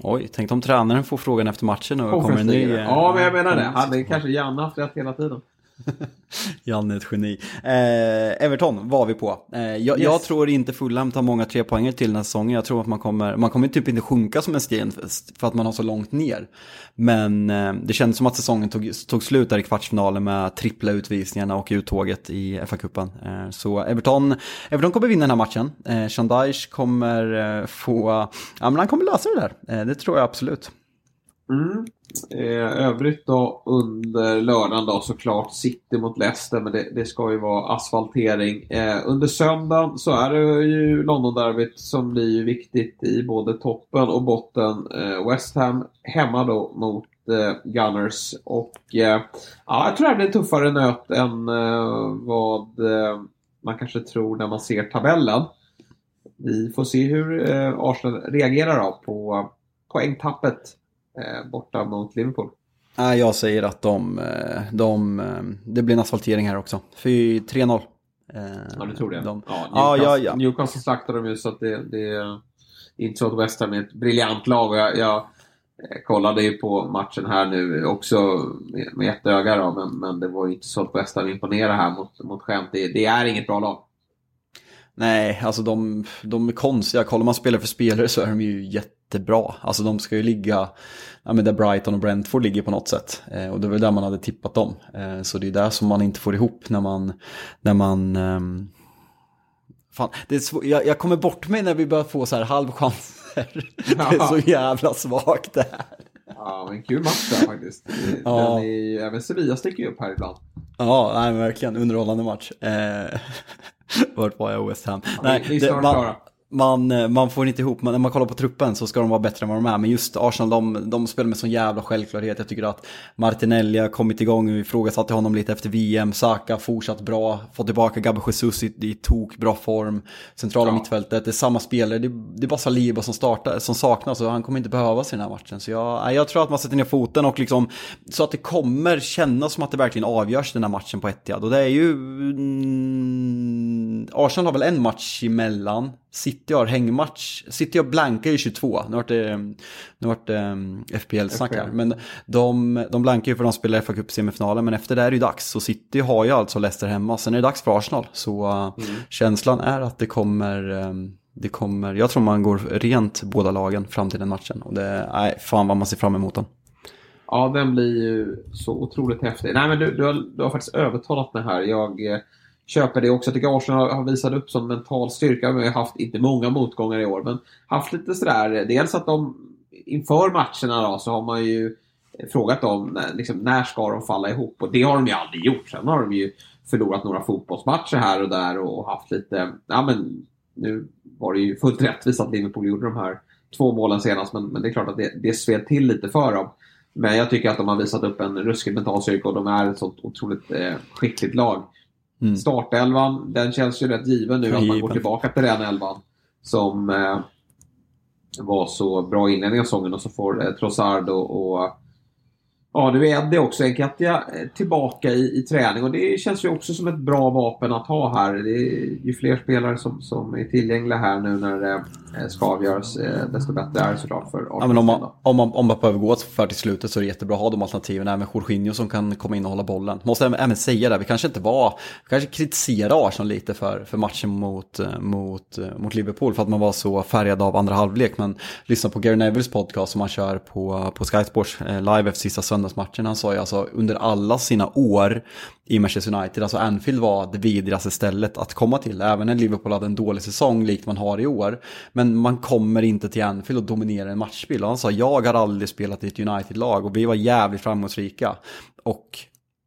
Oj, tänk om tränaren får frågan efter matchen och kommer en ny... Eh, Ja, men jag menar det. ny Hade kanske Janne haft rätt hela tiden. *laughs* Janne är ett geni. Eh, Everton var vi på. Eh, jag, Yes. jag tror inte Fulham tar många tre poänger till den här säsongen. Jag tror att man kommer, man kommer typ inte sjunka som en sten för att man har så långt ner. Men eh, det kändes som att säsongen tog, tog slut där i kvartsfinalen med trippla utvisningarna och uttåget i FA-cupen. Eh, så Everton, Everton kommer vinna den här matchen. Eh, Shandaish kommer eh, få, ja men han kommer lösa det där. Eh, det tror jag absolut. Mm. Eh, övrigt då under lördagen då såklart City mot Leicester men det, det ska ju vara asfaltering. Eh, under söndagen så är det ju Londonderbyt som blir ju viktigt i både toppen och botten. Eh, West Ham hemma då mot eh, Gunners och eh, ja, jag tror det blir en tuffare nöt än eh, vad eh, man kanske tror när man ser tabellen. Vi får se hur eh, Arsenal reagerar då på poängtappet borta mot Liverpool. Nej, jag säger att de, eh, de, eh, det blir en asfaltering här också. Fy 3-0. Eh, Ja, du tror det? De, ja, Newcastle, ja, ja. Newcastle slaktade de ju så att det, det är inte så att West Ham är ett briljant lag. Jag, jag eh, kollade ju på matchen här nu också med, med ett öga då, men, men det var ju inte så att West Ham imponerade här mot, mot skämt. Det, det är inget bra lag. Nej, alltså de, de är konstiga. Kollar man spelare för spelare så är de ju jättebra. Alltså de ska ju ligga ja, men där Brighton och Brentford ligger på något sätt. Eh, och det var där man hade tippat dem. Eh, så det är där som man inte får ihop när man... När man ehm, Fan, det är svår, jag, jag kommer bort mig när vi börjar få så här halvchanser. *laughs* Det är så jävla svagt det här. Ja, men kul match där faktiskt. Det- Ja. Är, även Sevilla sticker ju upp här ibland. Ja, nej, verkligen underhållande match. Eh, *laughs* vart var jag? West Ham. Ja, nej, snart man. Man, eh, man får inte ihop, men när man kollar på truppen så ska de vara bättre än vad de är. Men just Arsenal, de, de spelar med sån jävla självklarhet. Jag tycker att Martinelli har kommit igång, vi ifrågasatte honom lite efter VM. Saka fortsatt bra, fått tillbaka Gabbe Jesus i, i tok bra form. Centrala Ja. mittfältet, det är samma spelare, det, det är bara Saliba som, startar, som saknas och han kommer inte behövas i den här matchen. Så jag, jag tror att man sätter ner foten och liksom, så att det kommer kännas som att det verkligen avgörs den här matchen på Etihad. Och det är ju, mm, Arsenal har väl en match emellan. City har hängmatch. City har blanka i 22. Nu vart det, nu vart det um, FPL-snack här. Men de, de blankar ju för de spelar fa Cup semifinalen Men efter det är det ju dags. Så City har ju alltså Leicester hemma. Sen är det dags för Arsenal. Så uh, känslan är att det kommer, um, det kommer, jag tror man går rent båda lagen fram till den matchen. Och det, nej, fan vad man ser fram emot den. Ja, den blir ju så otroligt häftig. Nej, men du, du, har, du har faktiskt övertalat mig här. Jag eh, köper det också. Jag tycker Arsenal har visat upp sån mental styrka. Vi har haft, inte många motgångar i år, men haft lite sådär. Dels att de inför matcherna då, så har man ju frågat dem liksom, när ska de falla ihop. Och det har de ju aldrig gjort. Sen har de ju förlorat några fotbollsmatcher här och där och haft lite, ja men nu var det ju fullt rättvist att Liverpool gjorde de här två målen senast, men, men det är klart att det, det sved till lite för dem. Men jag tycker att de har visat upp en ruskig mental styrka och de är ett sånt otroligt eh, skickligt lag. Mm. Startelvan, den känns ju rätt given nu att man går tillbaka till den elvan. Som eh, var så bra i inledningen av säsongen och så får eh, Trossard och, och Ja, nu är Eddie också Enkatia eh, tillbaka i, i träning och det känns ju också som ett bra vapen att ha här. Det är ju fler spelare som, som är tillgängliga här nu när eh, ska avgöras, eh, desto bättre är det såklart för Ja, men om, man, om, man, om man behöver gå för till slutet så är det jättebra att ha de alternativen. Även Jorginho som kan komma in och hålla bollen. Måste även, säga det, vi kanske inte var, vi kanske kritiserade Arsenal lite för, för matchen mot, eh, mot, eh, mot Liverpool för att man var så färgad av andra halvlek. Men lyssna på Gary Nevilles podcast som han kör på, på Sky Sports eh, live efter sista söndagsmatchen. Han sa ju alltså under alla sina år i Manchester United, alltså Anfield var det vidrigaste stället att komma till. Även när Liverpool hade en dålig säsong likt man har i år. Men man kommer inte till Anfield och dominerar en matchbild. Och han sa, jag har aldrig spelat i ett United-lag och vi var jävligt framgångsrika. Och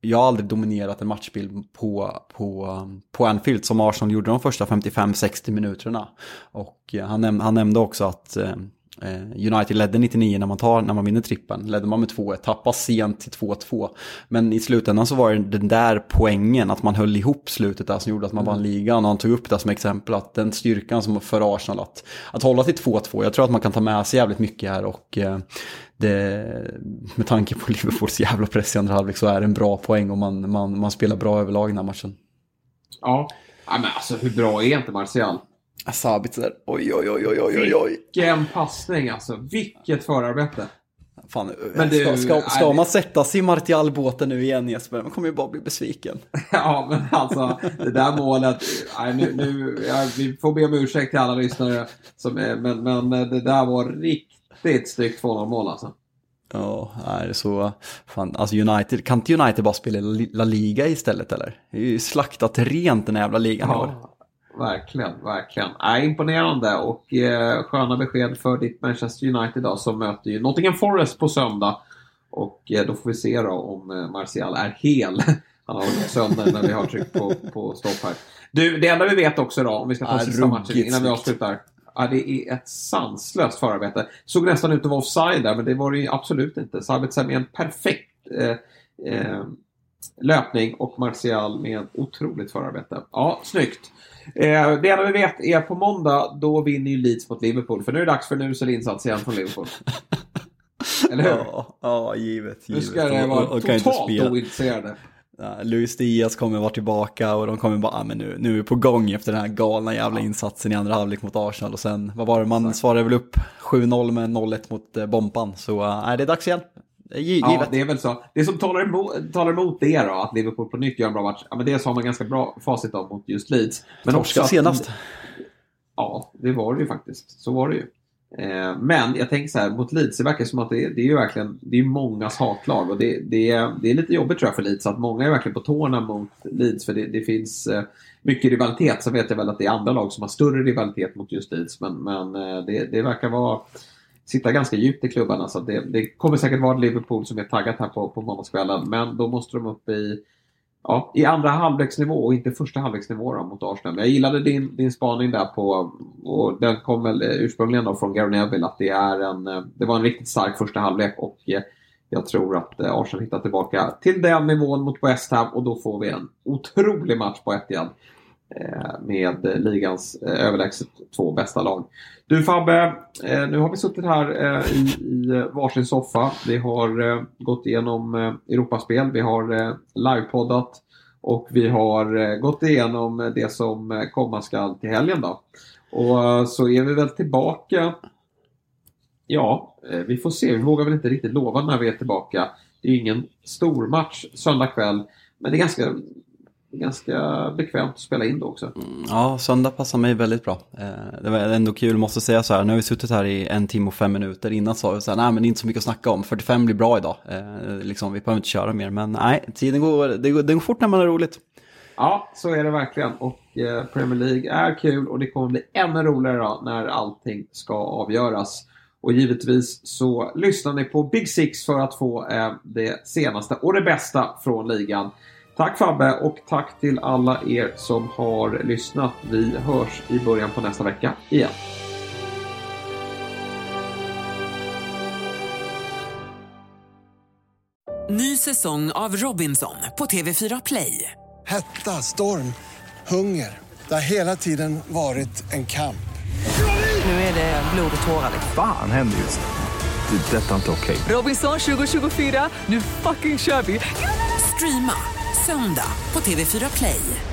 jag har aldrig dominerat en matchbild på, på, på Anfield som Arsenal gjorde de första 55-60 minuterna. Och eh, han, näm han nämnde också att eh, United ledde 99 när man, tar, när man vinner trippen. Ledde man med 2-1, tappade sent till 2-2. Men i slutändan så var det den där poängen, att man höll ihop slutet där som gjorde att man vann ligan. Och han tog upp det som exempel, att den styrkan som för Arsenal att, att hålla till 2-2. Jag tror att man kan ta med sig jävligt mycket här och eh, det, med tanke på *laughs* Liverpools jävla press i andra halvlek så är det en bra poäng och man, man, man spelar bra överlag i den här matchen. Ja. ja, men alltså hur bra är inte Martial? Sabitzer, oj oj oj oj oj oj. Vilken passning alltså. Vilket förarbete. Fan, Men ska, du- ska, ska nej, man sätta sig i Martial-båten nu igen Jesper? Man kommer ju bara bli besviken. *laughs* Ja, men alltså det där målet. Nej, nu, nu, ja, vi får be om ursäkt till alla lyssnare. Som, men, men det där var riktigt snyggt 2-0 mål alltså. Ja, är det så. Fan, alltså United, kan inte United bara spela La Liga istället eller? Det är ju slaktat rent den här jävla ligan. Ja, verkligen, verkligen. Nej, imponerande och eh, sköna besked för ditt Manchester United då, som möter ju Nottingham Forest på söndag. Och eh, då får vi se då om eh, Martial är hel. *laughs* Han har varit sönder när vi har tryckt på, på stopp här. Du, det enda vi vet också då, om vi ska ta sista matchen innan vi avslutar. Ja, det är ett sanslöst förarbete. Såg nästan ut att vara offside där, men det var det ju absolut inte. Sabitzer med en perfekt eh, eh, löpning och Martial med otroligt förarbete. Ja, snyggt. Eh, det enda vi vet är på måndag, då vinner ju Leeds mot Liverpool. För nu är det dags för en usel insats igen från Liverpool. *laughs* Eller hur? Ja, ja givet. nu givet. ska det vara och- och totalt ointresserade. Ja, Luis Diaz kommer vara tillbaka och de kommer bara, ah, men nu, nu är vi på gång efter den här galna jävla insatsen i andra halvlek mot Arsenal. Och sen, vad var det, man svarade väl upp 7-0 med 1-1 mot eh, Bompan. Så äh, det är dags igen. Det är gi- Ja, givet. det är väl så. Det som talar emot, talar emot det då, att Liverpool på nytt gör en bra match, ja, men det har man ganska bra facit av mot just Leeds. Men Torska att- senast. Ja, det var det ju faktiskt. Så var det ju. Eh, men jag tänker så här, mot Leeds, det verkar som att det, det är ju verkligen det är mångas hatlag. Och det, det, är, det är lite jobbigt tror jag för Leeds, att många är verkligen på tårna mot Leeds. För det, det finns eh, mycket rivalitet. Så vet jag väl att det är andra lag som har större rivalitet mot just Leeds. Men, men eh, det, det verkar vara sitta ganska djupt i klubbarna. Så alltså, det, det kommer säkert vara Liverpool som är taggat här på, på måndagskvällen. Men då måste de upp i Ja, i andra halvleksnivå och inte första halvleksnivå då, mot Arsenal. Men jag gillade din, din spaning där på, och den kom väl ursprungligen då från Gary Neville, att det, är en, det var en riktigt stark första halvlek och eh, jag tror att eh, Arsenal hittar tillbaka till den nivån mot West Ham och då får vi en otrolig match på Etihad eh, Eh, med ligans eh, överlägset två bästa lag. Du Fabbe, eh, nu har vi suttit här i, varsin soffa. Vi har gått igenom Europaspel, vi har livepoddat och vi har gått igenom det som komma skall till helgen då. Och så är vi väl tillbaka. Ja, vi får se. Vi vågar väl inte riktigt lova när vi är tillbaka. Det är ju ingen stor match söndag kväll, men det är ganska, ganska bekvämt att spela in då också. Ja, söndag passar mig väldigt bra. Eh, Det var ändå kul, måste säga så här, nu har vi suttit här i en timme och fem minuter. Innan sa vi så här, nej men det är inte så mycket att snacka om, 45 blir bra idag. Eh, Liksom, vi behöver inte köra mer, men nej, tiden går, det går, det går fort när man har roligt. Ja, så är det verkligen. Och eh, Premier League är kul och det kommer bli ännu roligare då, när allting ska avgöras. Och givetvis så lyssnar ni på Big Six för att få eh, det senaste och det bästa från ligan. Tack Fabbe och tack till alla er som har lyssnat. Vi hörs i början på nästa vecka igen. Ny säsong av Robinson på TV4 Play. Hetta, storm, hunger. Det har hela tiden varit en kamp. Nu är det blod och tårar. Fan händer just. Det. är Detta är inte okej. Robinson 2024, nu fucking kör vi! Streama söndag på TV4 Play.